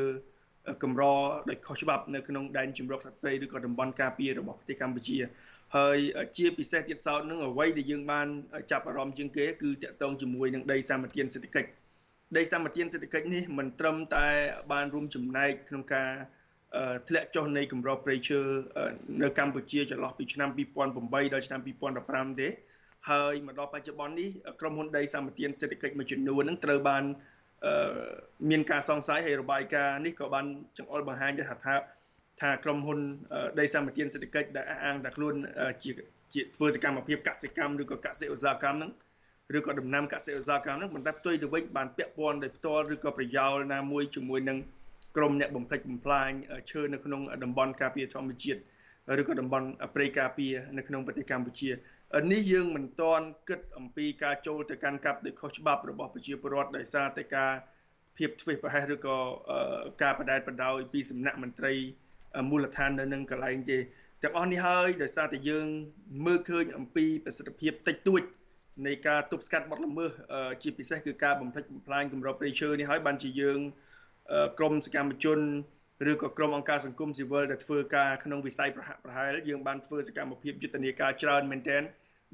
S13: កម្រដោយខុសច្បាប់នៅក្នុងដែនជំរកសត្វព្រៃឬក៏តំបន់ការពាររបស់ប្រទេសកម្ពុជាហើយជាពិសេសទៀតសោតនឹងអ្វីដែលយើងបានចាប់អារម្មណ៍ជាងគេគឺតកតងជាមួយនឹងដីសម្បត្តិសេដ្ឋកិច្ចដីសម្បត្តិសេដ្ឋកិច្ចនេះមិនត្រឹមតែបានរួមចំណែកក្នុងការ ធ្លាក់ចុះនៃកម្របព្រៃឈើនៅកម្ពុជាចន្លោះពីឆ្នាំ2008ដល់ឆ្នាំ2015ទេហើយមកដល់បច្ចុប្បន្ននេះក្រុមហ៊ុនដីសម្បត្តិសេដ្ឋកិច្ចមួយចំនួននឹងត្រូវបានមានការសង្ស័យហើយរបាយការណ៍នេះក៏បានចង្អុលបង្ហាញថាថាថាក្រុមហ៊ុនដីសម្បត្តិសេដ្ឋកិច្ចដែលអះអាងថាខ្លួនជាជាធ្វើសកម្មភាពកសិកម្មឬក៏កសិឧស្សាហកម្មហ្នឹងឬក៏ដំណាំកសិឧស្សាហកម្មហ្នឹងបន្តែផ្ទុយទៅវិញបានពាក់ព័ន្ធដោយផ្ទាល់ឬក៏ប្រយោលណាមួយជាមួយនឹង ក្រុមអ្នកបំផ្លិចបំផ្លាញឈើនៅក្នុងតំបន់ការពារធម្មជាតិឬក៏តំបន់ព្រៃការពារនៅក្នុងប្រទេសកម្ពុជានេះយើងមិនទាន់គិតអំពីការចូលទៅកាន់កាប់ដោយខុសច្បាប់របស់ប្រជាពលរដ្ឋដោយសារតែការភាពធ្វេសប្រហែសឬក៏ការបដែតបដោយពីសំណាក់មន្ត្រីមូលដ្ឋាននៅនឹងកន្លែងទេទាំងអស់នេះហើយដោយសារតែយើងមើលឃើញអំពីប្រសិទ្ធភាពតិចតួចនៃការទប់ស្កាត់បទល្មើសជាពិសេសគឺការបំផ្លិចបំផ្លាញគម្របព្រៃឈើនេះហើយបានជាយើង ក្រមសកម្មជនឬក៏ក្រុមអង្គការសង្គមស៊ីវិលដែលធ្វើការក្នុងវិស័យប្រហាក់ប្រហែលយើងបានធ្វើសកម្មភាពយុទ្ធនាការច្រើនមែនទែន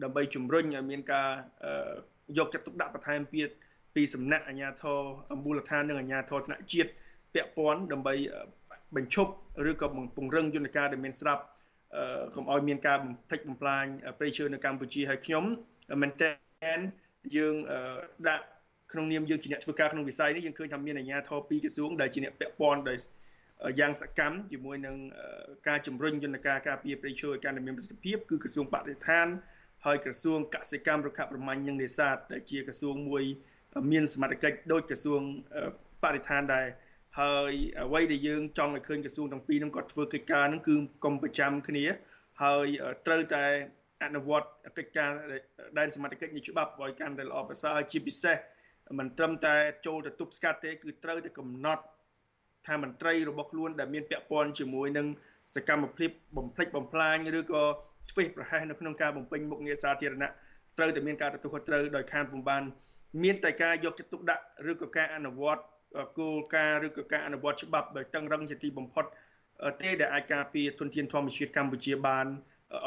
S13: ដើម្បីជំរុញឲ្យមានការយកចិត្តទុកដាក់បន្ថែមទៀតពីសំណាក់អាជ្ញាធរមូលដ្ឋាននិងអាជ្ញាធរថ្នាក់ជាតិពាក់ព័ន្ធដើម្បីបញ្ឈប់ឬក៏ពង្រឹងយន្តការដែលមានស្រាប់កុំឲ្យមានការបំផ្លិចបំផ្លាញព្រៃឈើនៅកម្ពុជាហើយខ្ញុំមែនតើយើងដាក់ ក្នុងនាមយើងជាអ្នកធ្វើការក្នុងវិស័យនេះយើងឃើញថាមានអាជ្ញាធរពីរក្រសួងដែលជាអ្នកពាក់ព័ន្ធដោយយ៉ាងសកម្មជាមួយនឹងការជំរុញយន្តការការពារព្រៃឈើឲ្យកាន់តែមានប្រសិទ្ធភាពគឺក្រសួងបរិស្ថានហើយក្រសួងកសិកម្មរុក្ខាប្រមាញ់និងនេសាទដែលជាក្រសួងមួយ មានសមត្ថកិច្ចដូចក្រសួងបរិស្ថានដែរហើយអ្វីដែលយើងចង់ឲ្យឃើញក្រសួងទាំងពីរហ្នឹងគាត់ធ្វើកិច្ចការហ្នឹងគឺកុំប្រចាំគ្នា ហើយត្រូវតែអនុវត្តកិច្ចការដែនសមត្ថកិច្ចនៃច្បាប់ឲ្យកាន់តែល្អប្រសើរជាពិសេស មិនត្រឹមតែចូលទៅទប់ស្កាត់ទេគឺត្រូវតែកំណត់ថាមន្ត្រីរបស់ខ្លួនដែលមានពាក់ព័ន្ធជាមួយនឹងសកម្មភាពបំផ្លិចបំផ្លាញឬក៏ធ្វេសប្រហែសនៅក្នុងការបំពេញមុខងារសាធារណៈត្រូវតែមានការទទួលខុសត្រូវដោយខានពុំបាន មានតែការយកចិត្តទុកដាក់ឬក៏ការអនុវត្តគោលការណ៍ឬក៏ការអនុវត្តច្បាប់ដោយតឹងរឹងជាទីបំផុតទេដែលអាចការពារទុនធានធម្មជាតិកម្ពុជាបាន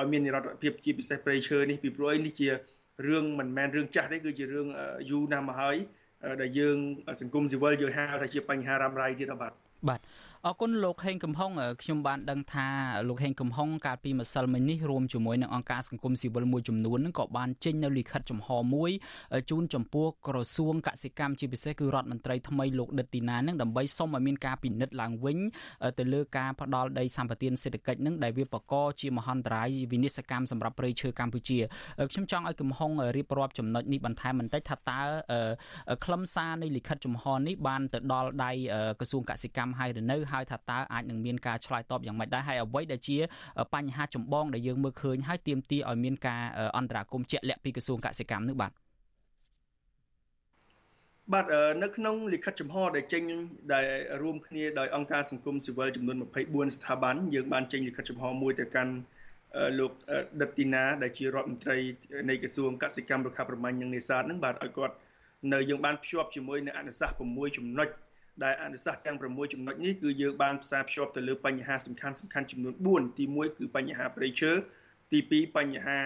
S13: ឲ្យមាននិរន្តរភាពជាពិសេសព្រៃឈើនេះពីព្រោះនេះជា រឿងមិនមែនរឿងចាស់ទេគឺជារឿងយូរណាស់មកហើយដែលយើង សង្គមស៊ីវិលយើងហៅថាជាបញ្ហារ៉ាំរ៉ៃទៀតបាទ
S2: បាទ អរគុណលោកហេងកំហុងខ្ញុំបានដឹងថាលោកហេងកំហុងកាលពីម្សិលមិញនេះរួមជាមួយនឹងអង្គការសង្គមស៊ីវិលមួយចំនួននឹងក៏បានចេញនៅលិខិតចំហមួយជូនចំពោះក្រសួងកសិកម្មជាពិសេសគឺរដ្ឋមន្ត្រីថ្មីលោកដិតទីណានឹងដើម្បីសុំឲ្យមានការពិនិត្យឡើងវិញទៅលើការផ្ដាល់ដីសម្បត្តិសេដ្ឋកិច្ចនឹងដែលវាបកកជាមហន្តរាយវិនិស្សកម្មសម្រាប់ប្រៃឈើកម្ពុជាខ្ញុំចង់ឲ្យកំហុងរៀបរាប់ចំណុចនេះបន្ថែមបន្តិចថាតើខ្លឹមសារនៃលិខិតចំហនេះបានទៅដល់ដៃក្រសួងកសិកម្មហើយឬនៅហើយថាតើអាចនឹងមានការឆ្លើយតបយ៉ាងម៉េចដែរហើយអ្វីដែលជាបញ្ហាចម្បងដែលយើងមើលឃើញហើយទាមទារឲ្យមានការអន្តរាគមន៍ជាក់លាក់ពីក្រសួងកសិកម្មនោះបាទ
S13: បាទនៅក្នុងលិខិតចំហដែលចេញដែលរួមគ្នាដោយអង្គការសង្គមស៊ីវិលចំនួន24ស្ថាប័នយើងបានចេញលិខិតចំហមួយទៅកាន់លោកដិតទីណាដែលជារដ្ឋមន្ត្រីនៃក្រសួងកសិកម្មរុក្ខាប្រមាញ់និងនេសាទនឹងបាទឲ្យគាត់នៅយើងបានភ្ជាប់ជាមួយនឹងអនុសាសន៍6ចំណុច ដែលអនុសាសន៍ទាំង6ចំណុចនេះគឺយើងបានផ្សារភ្ជាប់ទៅលើបញ្ហាសំខាន់សំខាន់ចំនួន4ទី1គឺបញ្ហាប្រៃឈើទី2បញ្ហា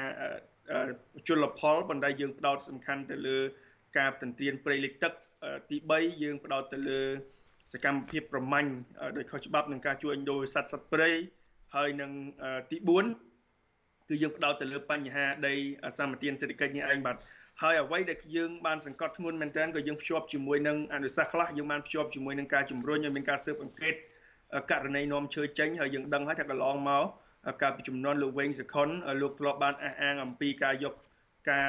S13: ជលផលបណ្ដៃយើងផ្ដោតសំខាន់ទៅលើ ការទន្ទ្រានព្រៃលិចទឹកទី3យើងផ្ដោតទៅលើ សកម្មភាពប្រមាញ់ដោយខុសច្បាប់នឹងការជួញដូរសត្វសត្វព្រៃហើយនឹងទី4គឺយើងផ្ដោតទៅលើបញ្ហាដី សម្បត្តិសេដ្ឋកិច្ចនេះឯងបាទ ហើយអ្វីដែលយើងបានសង្កត់ធ្ងន់មែនទែនក៏យើងភ្ជាប់ជាមួយនឹងអនុសាសន៍ខ្លះយើងបានភ្ជាប់ជាមួយនឹងការជំរុញឲ្យមានការស៊ើបអង្កេតករណីនាំឈើចេញហើយយើងដឹងហើយថាកន្លងមកកាលពីចំនួនលោកវែងសខុនលោកធ្លាប់បានអះអាងអំពីការយកការ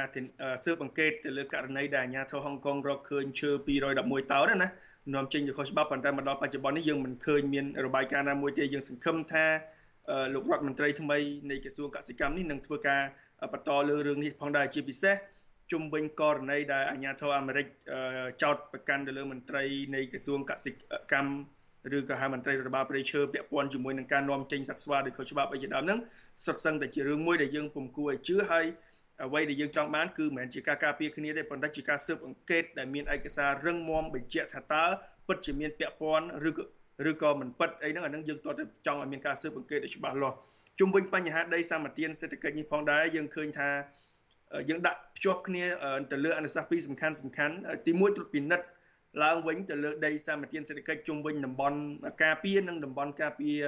S13: ស៊ើបអង្កេតទៅលើករណីដែលអាជ្ញាធរហុងកុងរកឃើញឈើ211តោនណានាំចេញទៅខុសច្បាប់ប៉ុន្តែមកដល់បច្ចុប្បន្ននេះយើងមិនឃើញមានរបាយការណ៍ណាមួយទេយើងសង្ឃឹមថាលោករដ្ឋមន្ត្រីថ្មីនៃក្រសួងកសិកម្មនេះនឹងធ្វើការបន្តលើរឿងនេះផងដែរជាពិសេស ជុំវិញករណីដែលអាជ្ញាធរអាមេរិកចោទប្រកាន់ទៅលើមន្ត្រីនៃក្រសួងកសិកម្មឬក៏ហៅមន្ត្រីរដ្ឋបាលព្រៃឈើពាក់ព័ន្ធជាមួយនឹងការនាំចេញសត្វស្វាដោយខុសច្បាប់អីជាដើមហ្នឹងសុទ្ធសឹងតែជារឿងមួយដែលយើងពុំគួរឲ្យជឿហើយអ្វីដែលយើងចង់បានគឺមិនមែនជាការការពារគ្នាទេប៉ុន្តែជាការស៊ើបអង្កេតដែលមានឯកសាររឹងមាំបញ្ជាក់ថាតើពិតជាមានពាក់ព័ន្ធឬក៏ឬក៏មិនពិតអីហ្នឹងអានឹងយើងតើចង់ឲ្យមានការស៊ើបអង្កេតឲ្យច្បាស់លាស់ជុំវិញបញ្ហាដីសម្បត្តិសេដ្ឋកិច្ចនេះផងដែរយើងឃើញថា យើងដាក់ភ្ជាប់គ្នាទៅលើអនុសាសន៍ពីរសំខាន់សំខាន់ទី1ត្រួតពិនិត្យឡើងវិញទៅលើដីសម្បត្តិសេដ្ឋកិច្ចជុំវិញតំបន់ការពារនិងតំបន់ការពារ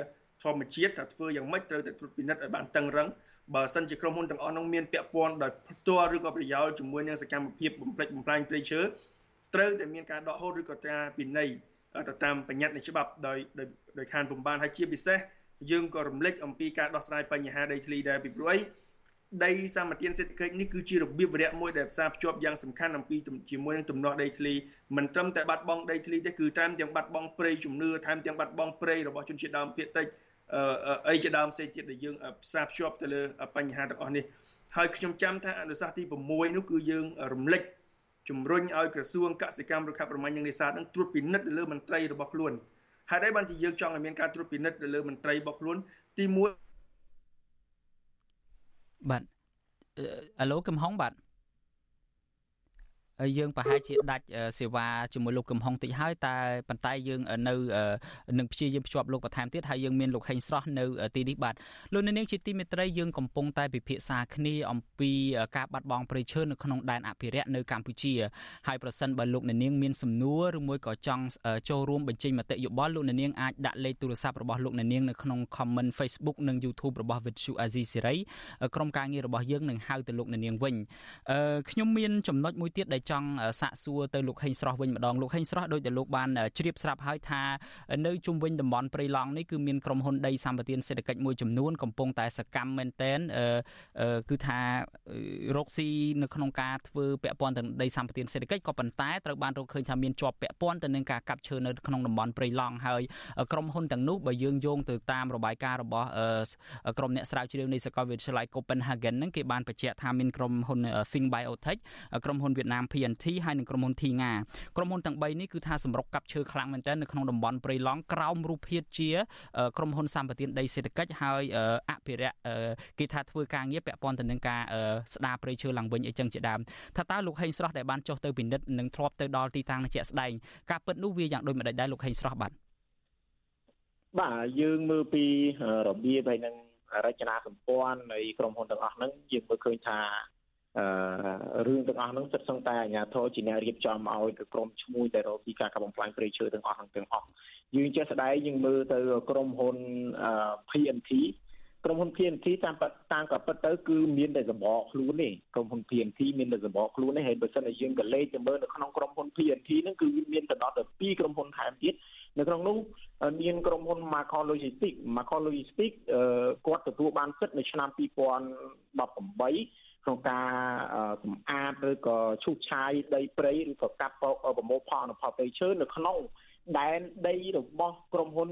S13: ធម្មជាតិថាធ្វើយ៉ាងម៉េចត្រូវតែត្រួតពិនិត្យឲ្យបានតឹងរឹងបើសិនជាក្រុមហ៊ុនទាំងអស់នោះមានពាក់ព័ន្ធដោយផ្ទាល់ឬក៏ប្រយោលជាមួយនឹងសកម្មភាពបំផ្លិចបំផ្លាញព្រៃឈើត្រូវតែមានការដកហូតឬក៏ការពិន័យទៅតាមបញ្ញត្តិនៃច្បាប់ដោយដោយខានពំបានហើយជាពិសេសយើងក៏រំលឹកអំពីការដោះស្រាយបញ្ហាដីធ្លីដែរពីព្រោះអី ដីសម្បត្តិសេដ្ឋកិច្ចនេះគឺជារបៀបវរៈមួយដែលផ្សារភ្ជាប់យ៉ាងសំខាន់អំពីជាមួយនឹងទំនាស់ដីធ្លីមិនត្រឹមតែបាត់បង់ដីធ្លីទេគឺតាមទាំងបាត់បង់ព្រៃជំនឿតាមទាំងបាត់បង់ព្រៃរបស់ជនជាតិដើមភាគតិចអីជាដើមផ្សេងទៀតដែលយើងផ្សារភ្ជាប់ទៅលើបញ្ហាទាំងអស់នេះហើយខ្ញុំចាំថាអនុសាសន៍ទី6នោះគឺយើងរំលឹកជំរុញឲ្យក្រសួងកសិកម្មរុក្ខាប្រមាញ់និងនេសាទនឹងត្រួតពិនិត្យទៅលើមន្ត្រីរបស់ខ្លួនហេតុអីបានជាយើងចង់ឲ្យមានការត្រួតពិនិត្យទៅលើមន្ត្រីរបស់ខ្លួនទី1
S2: បាទអាឡូកំហុងបាទ យើងប្រហែលជាដាច់សេវាជាមួយលោកកំហុងតិចហើយតែប៉ុន្តែយើងនៅនឹងព្យាយាមភ្ជាប់លោកបន្ថែមទៀតហើយយើងមានលោកហេងស្រស់នៅទីនេះបាទលោកនាងជាទីមេត្រីយើងកំពុងតែពិភាក្សាគ្នាអំពីការបាត់បង់ព្រៃឈើនៅក្នុងដែនអភិរក្សនៅកម្ពុជាហើយប្រសិនបើលោកនាងមានសំណួរឬមួយក៏ចង់ចូលរួមបញ្ចេញមតិយោបល់លោកនាងអាចដាក់លេខទូរស័ព្ទរបស់លោកនាងនៅក្នុង comment Facebook និង YouTube របស់ Vithu Azizi Siri ក្រុមការងាររបស់យើងនឹងហៅទៅលោកនាងវិញខ្ញុំមានចំណុចមួយទៀតដែលចង់សាកសួរទៅលោកហេងស្រស់វិញម្ដងលោកហេងស្រស់ដោយតែលោកបានជ្រាបស្រាប់ហើយថានៅជុំវិញតំបន់ព្រៃឡង់នេះគឺមានក្រុមហ៊ុនដីសម្បត្តិសេដ្ឋកិច្ចមួយចំនួនកំពុងតែសកម្មមែនតែនគឺថារកស៊ីនៅក្នុងការធ្វើពាក់ព័ន្ធទៅដីសម្បត្តិសេដ្ឋកិច្ចក៏ប៉ុន្តែត្រូវបានរកឃើញថាមានជាប់ពាក់ព័ន្ធទៅនឹងការកាប់ឈើនៅក្នុងតំបន់ព្រៃឡង់ហើយក្រុមហ៊ុនទាំងនោះបើយើងយោងទៅតាមរបាយការណ៍របស់ក្រុមអ្នកស្រាវជ្រាវនៃសាកលវិទ្យាល័យ Copenhagen ហ្នឹងគេបានបញ្ជាក់ថាមានក្រុមហ៊ុន Think Biotech ក្រុមហ៊ុនវៀតណាម PNT ហើយនិងក្រុមហ៊ុន Thinga ក្រុមហ៊ុនទាំង3នេះគឺថាសម្រុកកាប់ឈើខ្លាំងមែនទែននៅក្នុងតំបន់ព្រៃឡង់ក្រោមរូបភាពជាក្រុមហ៊ុនសម្បត្តិដីសេដ្ឋកិច្ចហើយអភិរក្សគេថាធ្វើការងារពាក់ព័ន្ធទៅនឹងការស្ដារព្រៃឈើឡើងវិញអីចឹងជាដើមថាតើលោកហេងស្រស់ដែលបានចុះទៅពិនិត្យនិងធ្លាប់ទៅដល់ទីតាំងជាក់ស្ដែងការពិតនោះវាយ៉ាងដូចម្ដេចដែរលោកហេងស្រស់បាទ
S14: បាទយើងមើលពីរបៀបហើយនឹងរចនាសម្ព័ន្ធនៃក្រុមហ៊ុនទាំងអស់ហ្នឹងយើងមើលឃើញថាអឺ រឿងទាំងអស់ហ្នឹងសិតសឹងតែអាជ្ញាធរជាអ្នករៀបចំឲ្យទៅក្រុមឈ្មួញដែលរកពីការកាប់បំផ្លាញព្រៃឈើទាំងអស់ហ្នឹងទាំងអស់យើងចេះស្ដាយយើងមើលទៅក្រុមហ៊ុន PNT ក្រុមហ៊ុន PNT តាមតាមក៏ពិតទៅគឺមានតែសម្បកខ្លួនទេក្រុមហ៊ុន PNT មានតែសម្បកខ្លួនទេហើយបើសិនជាយើងក៏លេខទៅមើលនៅក្នុងក្រុមហ៊ុន PNT ហ្នឹងគឺមានទៅដល់ទៅ2ក្រុមហ៊ុនថែមទៀតនៅក្នុងនោះមានក្រុមហ៊ុន Macro Logistics Macro Logistics គាត់ទទួលបានសិទ្ធិនៅឆ្នាំ2018 ក្នុងការសម្អាតឬក៏ឈូសឆាយដីព្រៃឬក៏កាប់ប្រមូលផលអនុផលព្រៃឈើនៅក្នុងដែនដីរបស់ក្រុមហ៊ុន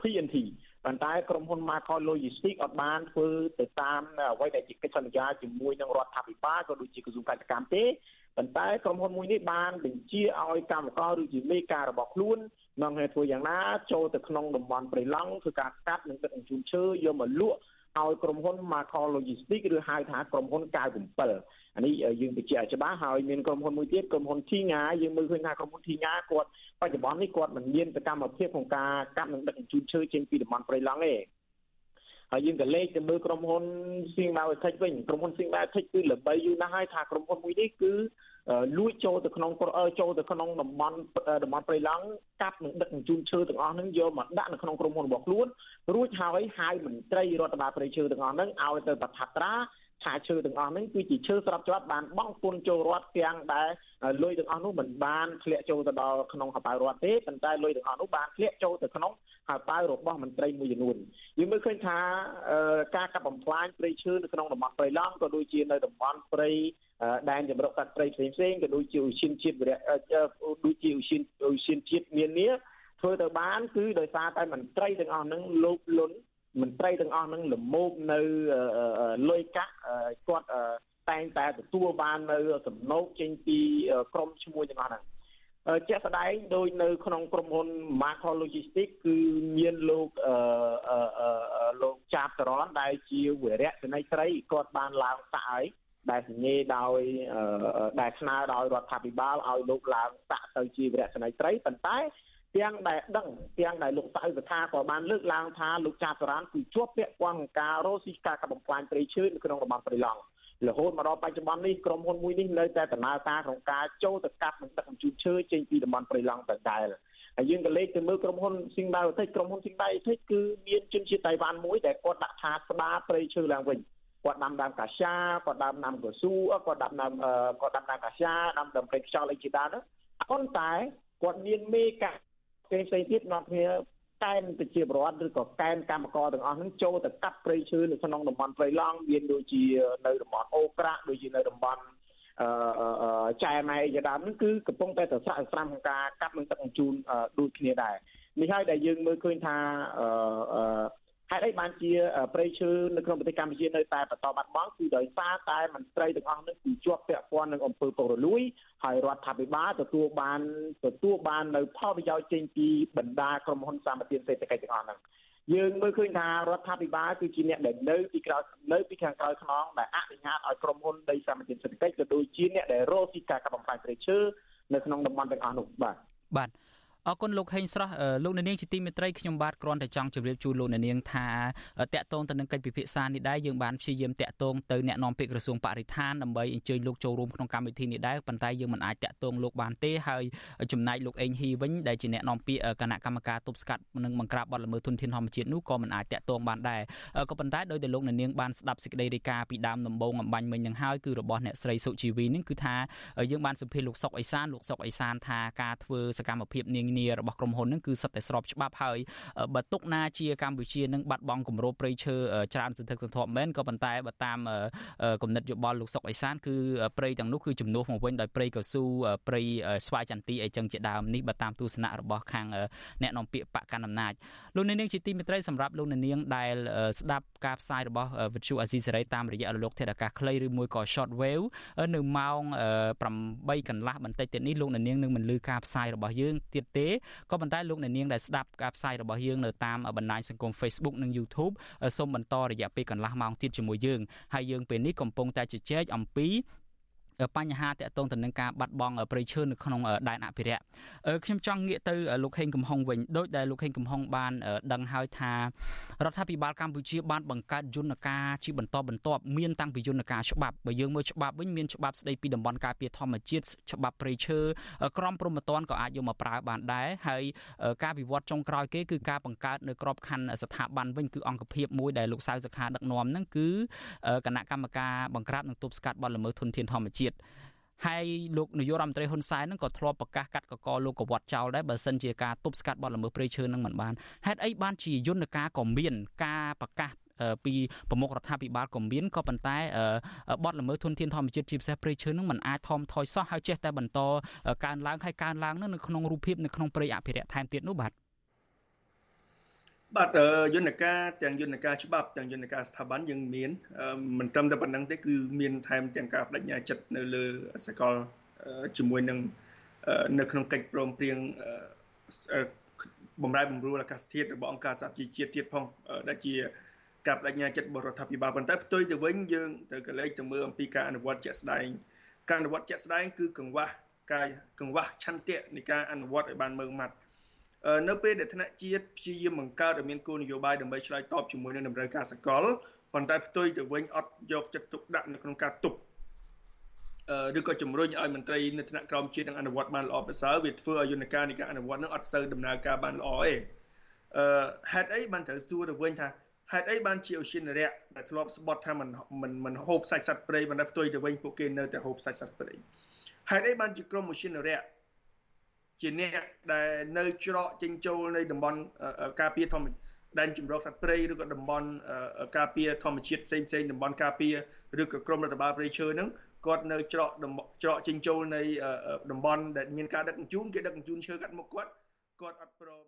S14: PNT ប៉ុន្តែក្រុមហ៊ុន Macro Logistics អត់បានធ្វើទៅតាមអ្វីដែលជាកិច្ចសន្យាជាមួយនឹងរដ្ឋាភិបាលក៏ដូចជាក្រសួងកសិកម្មទេប៉ុន្តែក្រុមហ៊ុនមួយនេះបានបញ្ជាឲ្យកម្មករឬជាមេការរបស់ខ្លួននាំឲ្យធ្វើយ៉ាងណាចូលទៅក្នុងតំបន់ព្រៃឡង់ធ្វើការកាត់និងដឹកជញ្ជូនឈើយកមកលក់ ឲ្យក្រុមហ៊ុន Macro Logistics ឬហៅថាក្រុមហ៊ុន97អានេះយើងបញ្ជាក់ច្បាស់ហើយមានក្រុមហ៊ុនមួយទៀតក្រុមហ៊ុន Thinga យើងមើលឃើញថាក្រុមហ៊ុន Thinga គាត់បច្ចុប្បន្ននេះគាត់មិនមានសកម្មភាពក្នុងការកាប់និងដឹកជញ្ជូនឈើចេញពីតំបន់ព្រៃឡង់ទេ ហើយយើងក៏លេខទៅមើលក្រុមហ៊ុន Sing Biotech វិញក្រុមហ៊ុន Sing Biotech គឺល្បីយូរណាស់ហើយថាក្រុមហ៊ុនមួយនេះគឺលួចចូលទៅក្នុងចូលទៅក្នុងតំបន់តំបន់ព្រៃឡង់កាប់និងដឹកជញ្ជូនឈើទាំងអស់ហ្នឹងយកមកដាក់នៅក្នុងក្រុមហ៊ុនរបស់ខ្លួនរួចហើយហៅមន្ត្រីរដ្ឋបាលព្រៃឈើទាំងអស់ហ្នឹងឲ្យទៅបឋាត្រាថាឈើទាំងអស់ហ្នឹងគឺជាឈើស្របច្បាប់បានបង់ពន្ធចូលរដ្ឋទាំងដែលលុយទាំងអស់នោះមិនបានធ្លាក់ចូលទៅដល់ក្នុងហបៅរដ្ឋទេប៉ុន្តែលុយទាំងអស់នោះបានធ្លាក់ចូលទៅក្នុង ហបៅរបស់មន្ត្រីមួយចំនួនយើងមើលឃើញថាការកាប់បំផ្លាញព្រៃឈើនៅក្នុងតំបន់ព្រៃឡង់ក៏ដូចជានៅតំបន់ព្រៃដែនចម្រុកសត្វព្រៃផ្សេងផ្សេងក៏ដូចជាឧស្សាហជាតិវិរៈដូចជាឧស្សាហឧស្សាហជាតិមាននេះធ្វើទៅបានគឺដោយសារតែមន្ត្រីទាំងអស់ហ្នឹងលោភលន់មន្ត្រីទាំងអស់ហ្នឹងលមោបនៅលុយកាក់គាត់តែងតែទទួលបាននៅ សំណូកចេញពីក្រុមឈ្មោះទាំងអស់ហ្នឹង ជាក់ស្ដែងដោយនៅក្នុងក្រុមហ៊ុន Macro Logistics គឺមានលោកអឺលោកចាបសរនដែលជាវិរៈសេនីយ៍ត្រីគាត់បានឡើងតាក់ហើយដែលសញ្ញេដោយដែលស្នើដោយរដ្ឋាភិបាលឲ្យលោកឡើងតាក់ទៅជាវិរៈសេនីយ៍ត្រីប៉ុន្តែទាំងដែលដឹងទាំងដែលលោកសៅវិថាក៏បានលើកឡើងថាលោកចាសរានគឺជាប់ពាក់ព័ន្ធនឹងការរោស៊ីការកាប់បំផ្លាញព្រៃឈើនៅក្នុងតំបន់ព្រៃឡង់ រហូតមកដល់បច្ចុប្បន្ននេះក្រុមហ៊ុនមួយនេះនៅតែដំណើរការក្នុងការចូលទៅកាប់និងដឹកជញ្ជូនឈើចេញពីតំបន់ព្រៃឡង់ដដែលហើយយើងក៏លេខទៅមើលក្រុមហ៊ុនស៊ីងដៅអធិក្រុមហ៊ុនស៊ីងដៅអធិគឺមានជនជាតិតៃវ៉ាន់មួយដែលគាត់ដាក់ថាស្ដារព្រៃឈើឡើងវិញគាត់ដាំដើមកាសាគាត់ដាំដើមកស៊ូគាត់ដាំដើមគាត់ដាំដើមកាសាដាំដើមព្រៃខ្យល់អីជាដើមហ្នឹងប៉ុន្តែគាត់មានមេកាផ្សេងផ្សេងទៀតនាំគ្នា កែនប្រជាពលរដ្ឋឬក៏កែនកម្មករទាំងអស់ហ្នឹងចូលទៅកាប់ព្រៃឈើនៅក្នុងតំបន់ព្រៃឡង់មានដូចជានៅតំបន់អូក្រាក់ដូចជានៅតំបន់អឺចែម៉ែជាដើមហ្នឹងគឺកំពុងតែទៅស្រាក់ស្រាំក្នុងការកាប់និងទឹកបញ្ជូនដូចគ្នាដែរនេះហើយដែលយើងមើលឃើញថាអឺ ហេតុអីបានជាប្រៃឈើនៅក្នុងប្រទេសកម្ពុជានៅតែបន្តបាត់បង់គឺដោយសារតែមន្ត្រីទាំងអស់នេះគឺជាប់ពាក់ព័ន្ធនឹងអំពើពុករលួយហើយរដ្ឋាភិបាលទទួលបានទទួលបាននៅផលប្រយោជន៍ចេញពីបណ្ដាក្រុមហ៊ុនសម្បត្តិសេដ្ឋកិច្ចទាំងអស់ហ្នឹងយើងមើលឃើញថារដ្ឋាភិបាលគឺជាអ្នកដែលនៅពីក្រោយនៅពីខាងក្រោយខ្នងដែលអនុញ្ញាតឲ្យក្រុមហ៊ុនដីសម្បត្តិសេដ្ឋកិច្ចក៏ដូចជាអ្នកដែលរកស៊ីការកាប់បំផ្លាញព្រៃឈើនៅក្នុងតំបន់ទាំងអស់នោះបាទ
S2: បាទ អរគុណលោកហេងស្រស់លោកអ្នកនាងជាទីមេត្រីខ្ញុំបាទគ្រាន់តែចង់ជម្រាបជូនលោកអ្នកនាងថាតកតងទៅនឹងកិច្ចពិភាក្សានេះដែរយើងបានព្យាយាមតកតងទៅអ្នកនាំពាក្យក្រសួងបរិស្ថានដើម្បីអញ្ជើញលោកចូលរួមក្នុងកម្មវិធីនេះដែរប៉ុន្តែយើងមិនអាចតកតងលោកបានទេហើយចំណែកលោកអេងហ៊ីវិញដែលជាអ្នកនាំពាក្យគណៈកម្មការទប់ស្កាត់និងបង្ក្រាបបទល្មើសធនធានធម្មជាតិនោះក៏មិនអាចតកតងបានដែរក៏ប៉ុន្តែដោយតែលោកអ្នកនាងបានស្ដាប់សេចក្តីរាយការណ៍ពីដើមដំបូងអំបញ្ញមិញនឹងហើយគឺរបស់អ្នកស្រីសុជីវីនឹងគឺថាយើងបានសម្ភាសន៍លោកសុកអេសានលោកសុកអេសានថាការធ្វើសកម្មភាពនានារបស់ក្រុមហ៊ុននឹងគឺសុទ្ធតែស្របច្បាប់ហើយបើទុកណាជាកម្ពុជានឹងបាត់បង់គម្របព្រៃឈើច្រើនសន្ធឹកសន្ធាប់មែនក៏ប៉ុន្តែបើតាមគំនិតយោបល់លោកសុកអេសានគឺព្រៃទាំងនោះគឺជំនួសមកវិញដោយព្រៃកស៊ូព្រៃស្វាយចន្ទីអីចឹងជាដើមនេះបើតាមទស្សនៈរបស់ខាងអ្នកនាំពាក្យបកកណ្ដាលអំណាចលោកនាងជាទីមេត្រីសម្រាប់លោកនាងដែលស្ដាប់ការផ្សាយរបស់ Virtual Azizi Serai តាមរយៈរលកធាតុអាកាសខ្លីឬមួយក៏ short wave នៅម៉ោង8កន្លះបន្តិចទៀតនេះលោកនាងនឹងមិនលឺការផ្សាយរបស់យើងទៀតទេក៏ប៉ុន្តែលោកអ្នកនាងដែលស្ដាប់ការផ្សាយរបស់យើងនៅតាមបណ្ដាញសង្គម Facebook និង YouTube សូមបន្តរយៈពេលកន្លះម៉ោងទៀតជាមួយយើងហើយយើងពេលនេះកំពុងតែជជែកអំពី បញ្ហាតាក់ទងទៅនឹងការបាត់បង់ព្រៃឈើនៅក្នុងដែនអភិរក្សខ្ញុំចង់ងាកទៅលោកហេងកំហុងវិញដោយដែលលោកហេងកំហុងបានដឹងហើយថារដ្ឋាភិបាលកម្ពុជាបានបង្កើតយន្តការជាបន្តបន្ទាប់មានតាំងពីយន្តការច្បាប់បើយើងមើលច្បាប់វិញមានច្បាប់ស្ដីពីតំបន់ការពារធម្មជាតិច្បាប់ព្រៃឈើក្រមព្រហ្មទណ្ឌក៏អាចយកមកប្រើបានដែរហើយការវិវត្តចុងក្រោយគេគឺការបង្កើតនៅក្របខ័ណ្ឌស្ថាប័នវិញគឺអង្គភាពមួយដែលលោកសៅសខាដឹកនាំហ្នឹងគឺគណៈកម្មការបង្ក្រាបនិងទប់ស្កាត់បទល្មើសធនធានធម្មជាតិជាតិហើយលោកនាយករដ្ឋមន្ត្រីហ៊ុនសែននឹងក៏ធ្លាប់ប្រកាសកាត់កកលោកកវត្តចោលដែរបើសិនជាការទប់ស្កាត់បទល្មើសព្រៃឈើនឹងមិនបានហេតុអីបានជាយន្តការក៏មានការប្រកាសពីប្រមុខរដ្ឋាភិបាលក៏មានក៏ប៉ុន្តែបទល្មើសធនធានធម្មជាតិជាពិសេសព្រៃឈើនឹងមិនអាចថមថយសោះហើយចេះតែបន្តកើនឡើងហើយកើនឡើងនៅក្នុងរូបភាពនៅក្នុងព្រៃអភិរក្សថែមទៀតនោះបាទ
S13: បាទយន្តការទាំងយន្តការច្បាប់ទាំងយន្តការស្ថាប័នយើងមានមិនត្រឹមតែប៉ុណ្្នឹងទេគឺមានថែមទាំងការបដិញ្ញាចិត្តនៅលើសកលជាមួយនឹងនៅក្នុងកិច្ចព្រមព្រៀងបំរែបំរួលអាកាសធាតុរបស់អង្គការសហជីវជាតិទៀតផងដែលជាការបដិញ្ញាចិត្តបរដ្ឋាភិបាលប៉ុន្តែផ្ទុយទៅវិញយើងទៅកលេចទៅមើលអំពីការអនុវត្តជាក់ស្ដែងការអនុវត្តជាក់ស្ដែងគឺកង្វះការកង្វះឆន្ទៈនៃការអនុវត្តឲ្យបានម៉ឺងម៉ាត់ នៅពេលដែលថ្នាក់ជាតិព្យាយាមបង្កើតឲ្យមានគោលនយោបាយដើម្បីឆ្លើយតបជាមួយនឹងតម្រូវការសកលប៉ុន្តែផ្ទុយទៅវិញអត់យកចិត្តទុកដាក់នៅក្នុងការទប់ ឬក៏ជំរុញឲ្យមន្ត្រីនៅថ្នាក់ក្រោមជាតិនឹងអនុវត្តបានល្អប្រសើរវាធ្វើឲ្យយន្តការនៃការអនុវត្តនឹងអត់សូវដំណើរការបានល្អទេអឺហេតុអីបានត្រូវសួរទៅវិញថាហេតុអីបានជាឧស្សាហរៈដែលធ្លាប់ស្បត់ថាมันมันมันហូបសាច់សត្វព្រៃមិនដែលផ្ទុយទៅវិញពួកគេនៅតែហូបសាច់សត្វព្រៃហេតុអីបានជាក្រុមឧស្សាហរៈ ជាអ្នកដែលនៅច្រកចិញ្ចូលនៃតំបន់ការពារធម្មដែនជម្រកសត្វព្រៃឬក៏តំបន់ការពារធម្មជាតិផ្សេងផ្សេងតំបន់ការពារឬក៏ក្រមរដ្ឋបាលព្រៃឈើហ្នឹងគាត់នៅច្រកច្រកចិញ្ចូលនៃតំបន់ដែលមានការដឹកជញ្ជូនគេដឹកជញ្ជូនឈើកាត់មុខគាត់គាត់អត់ព្រម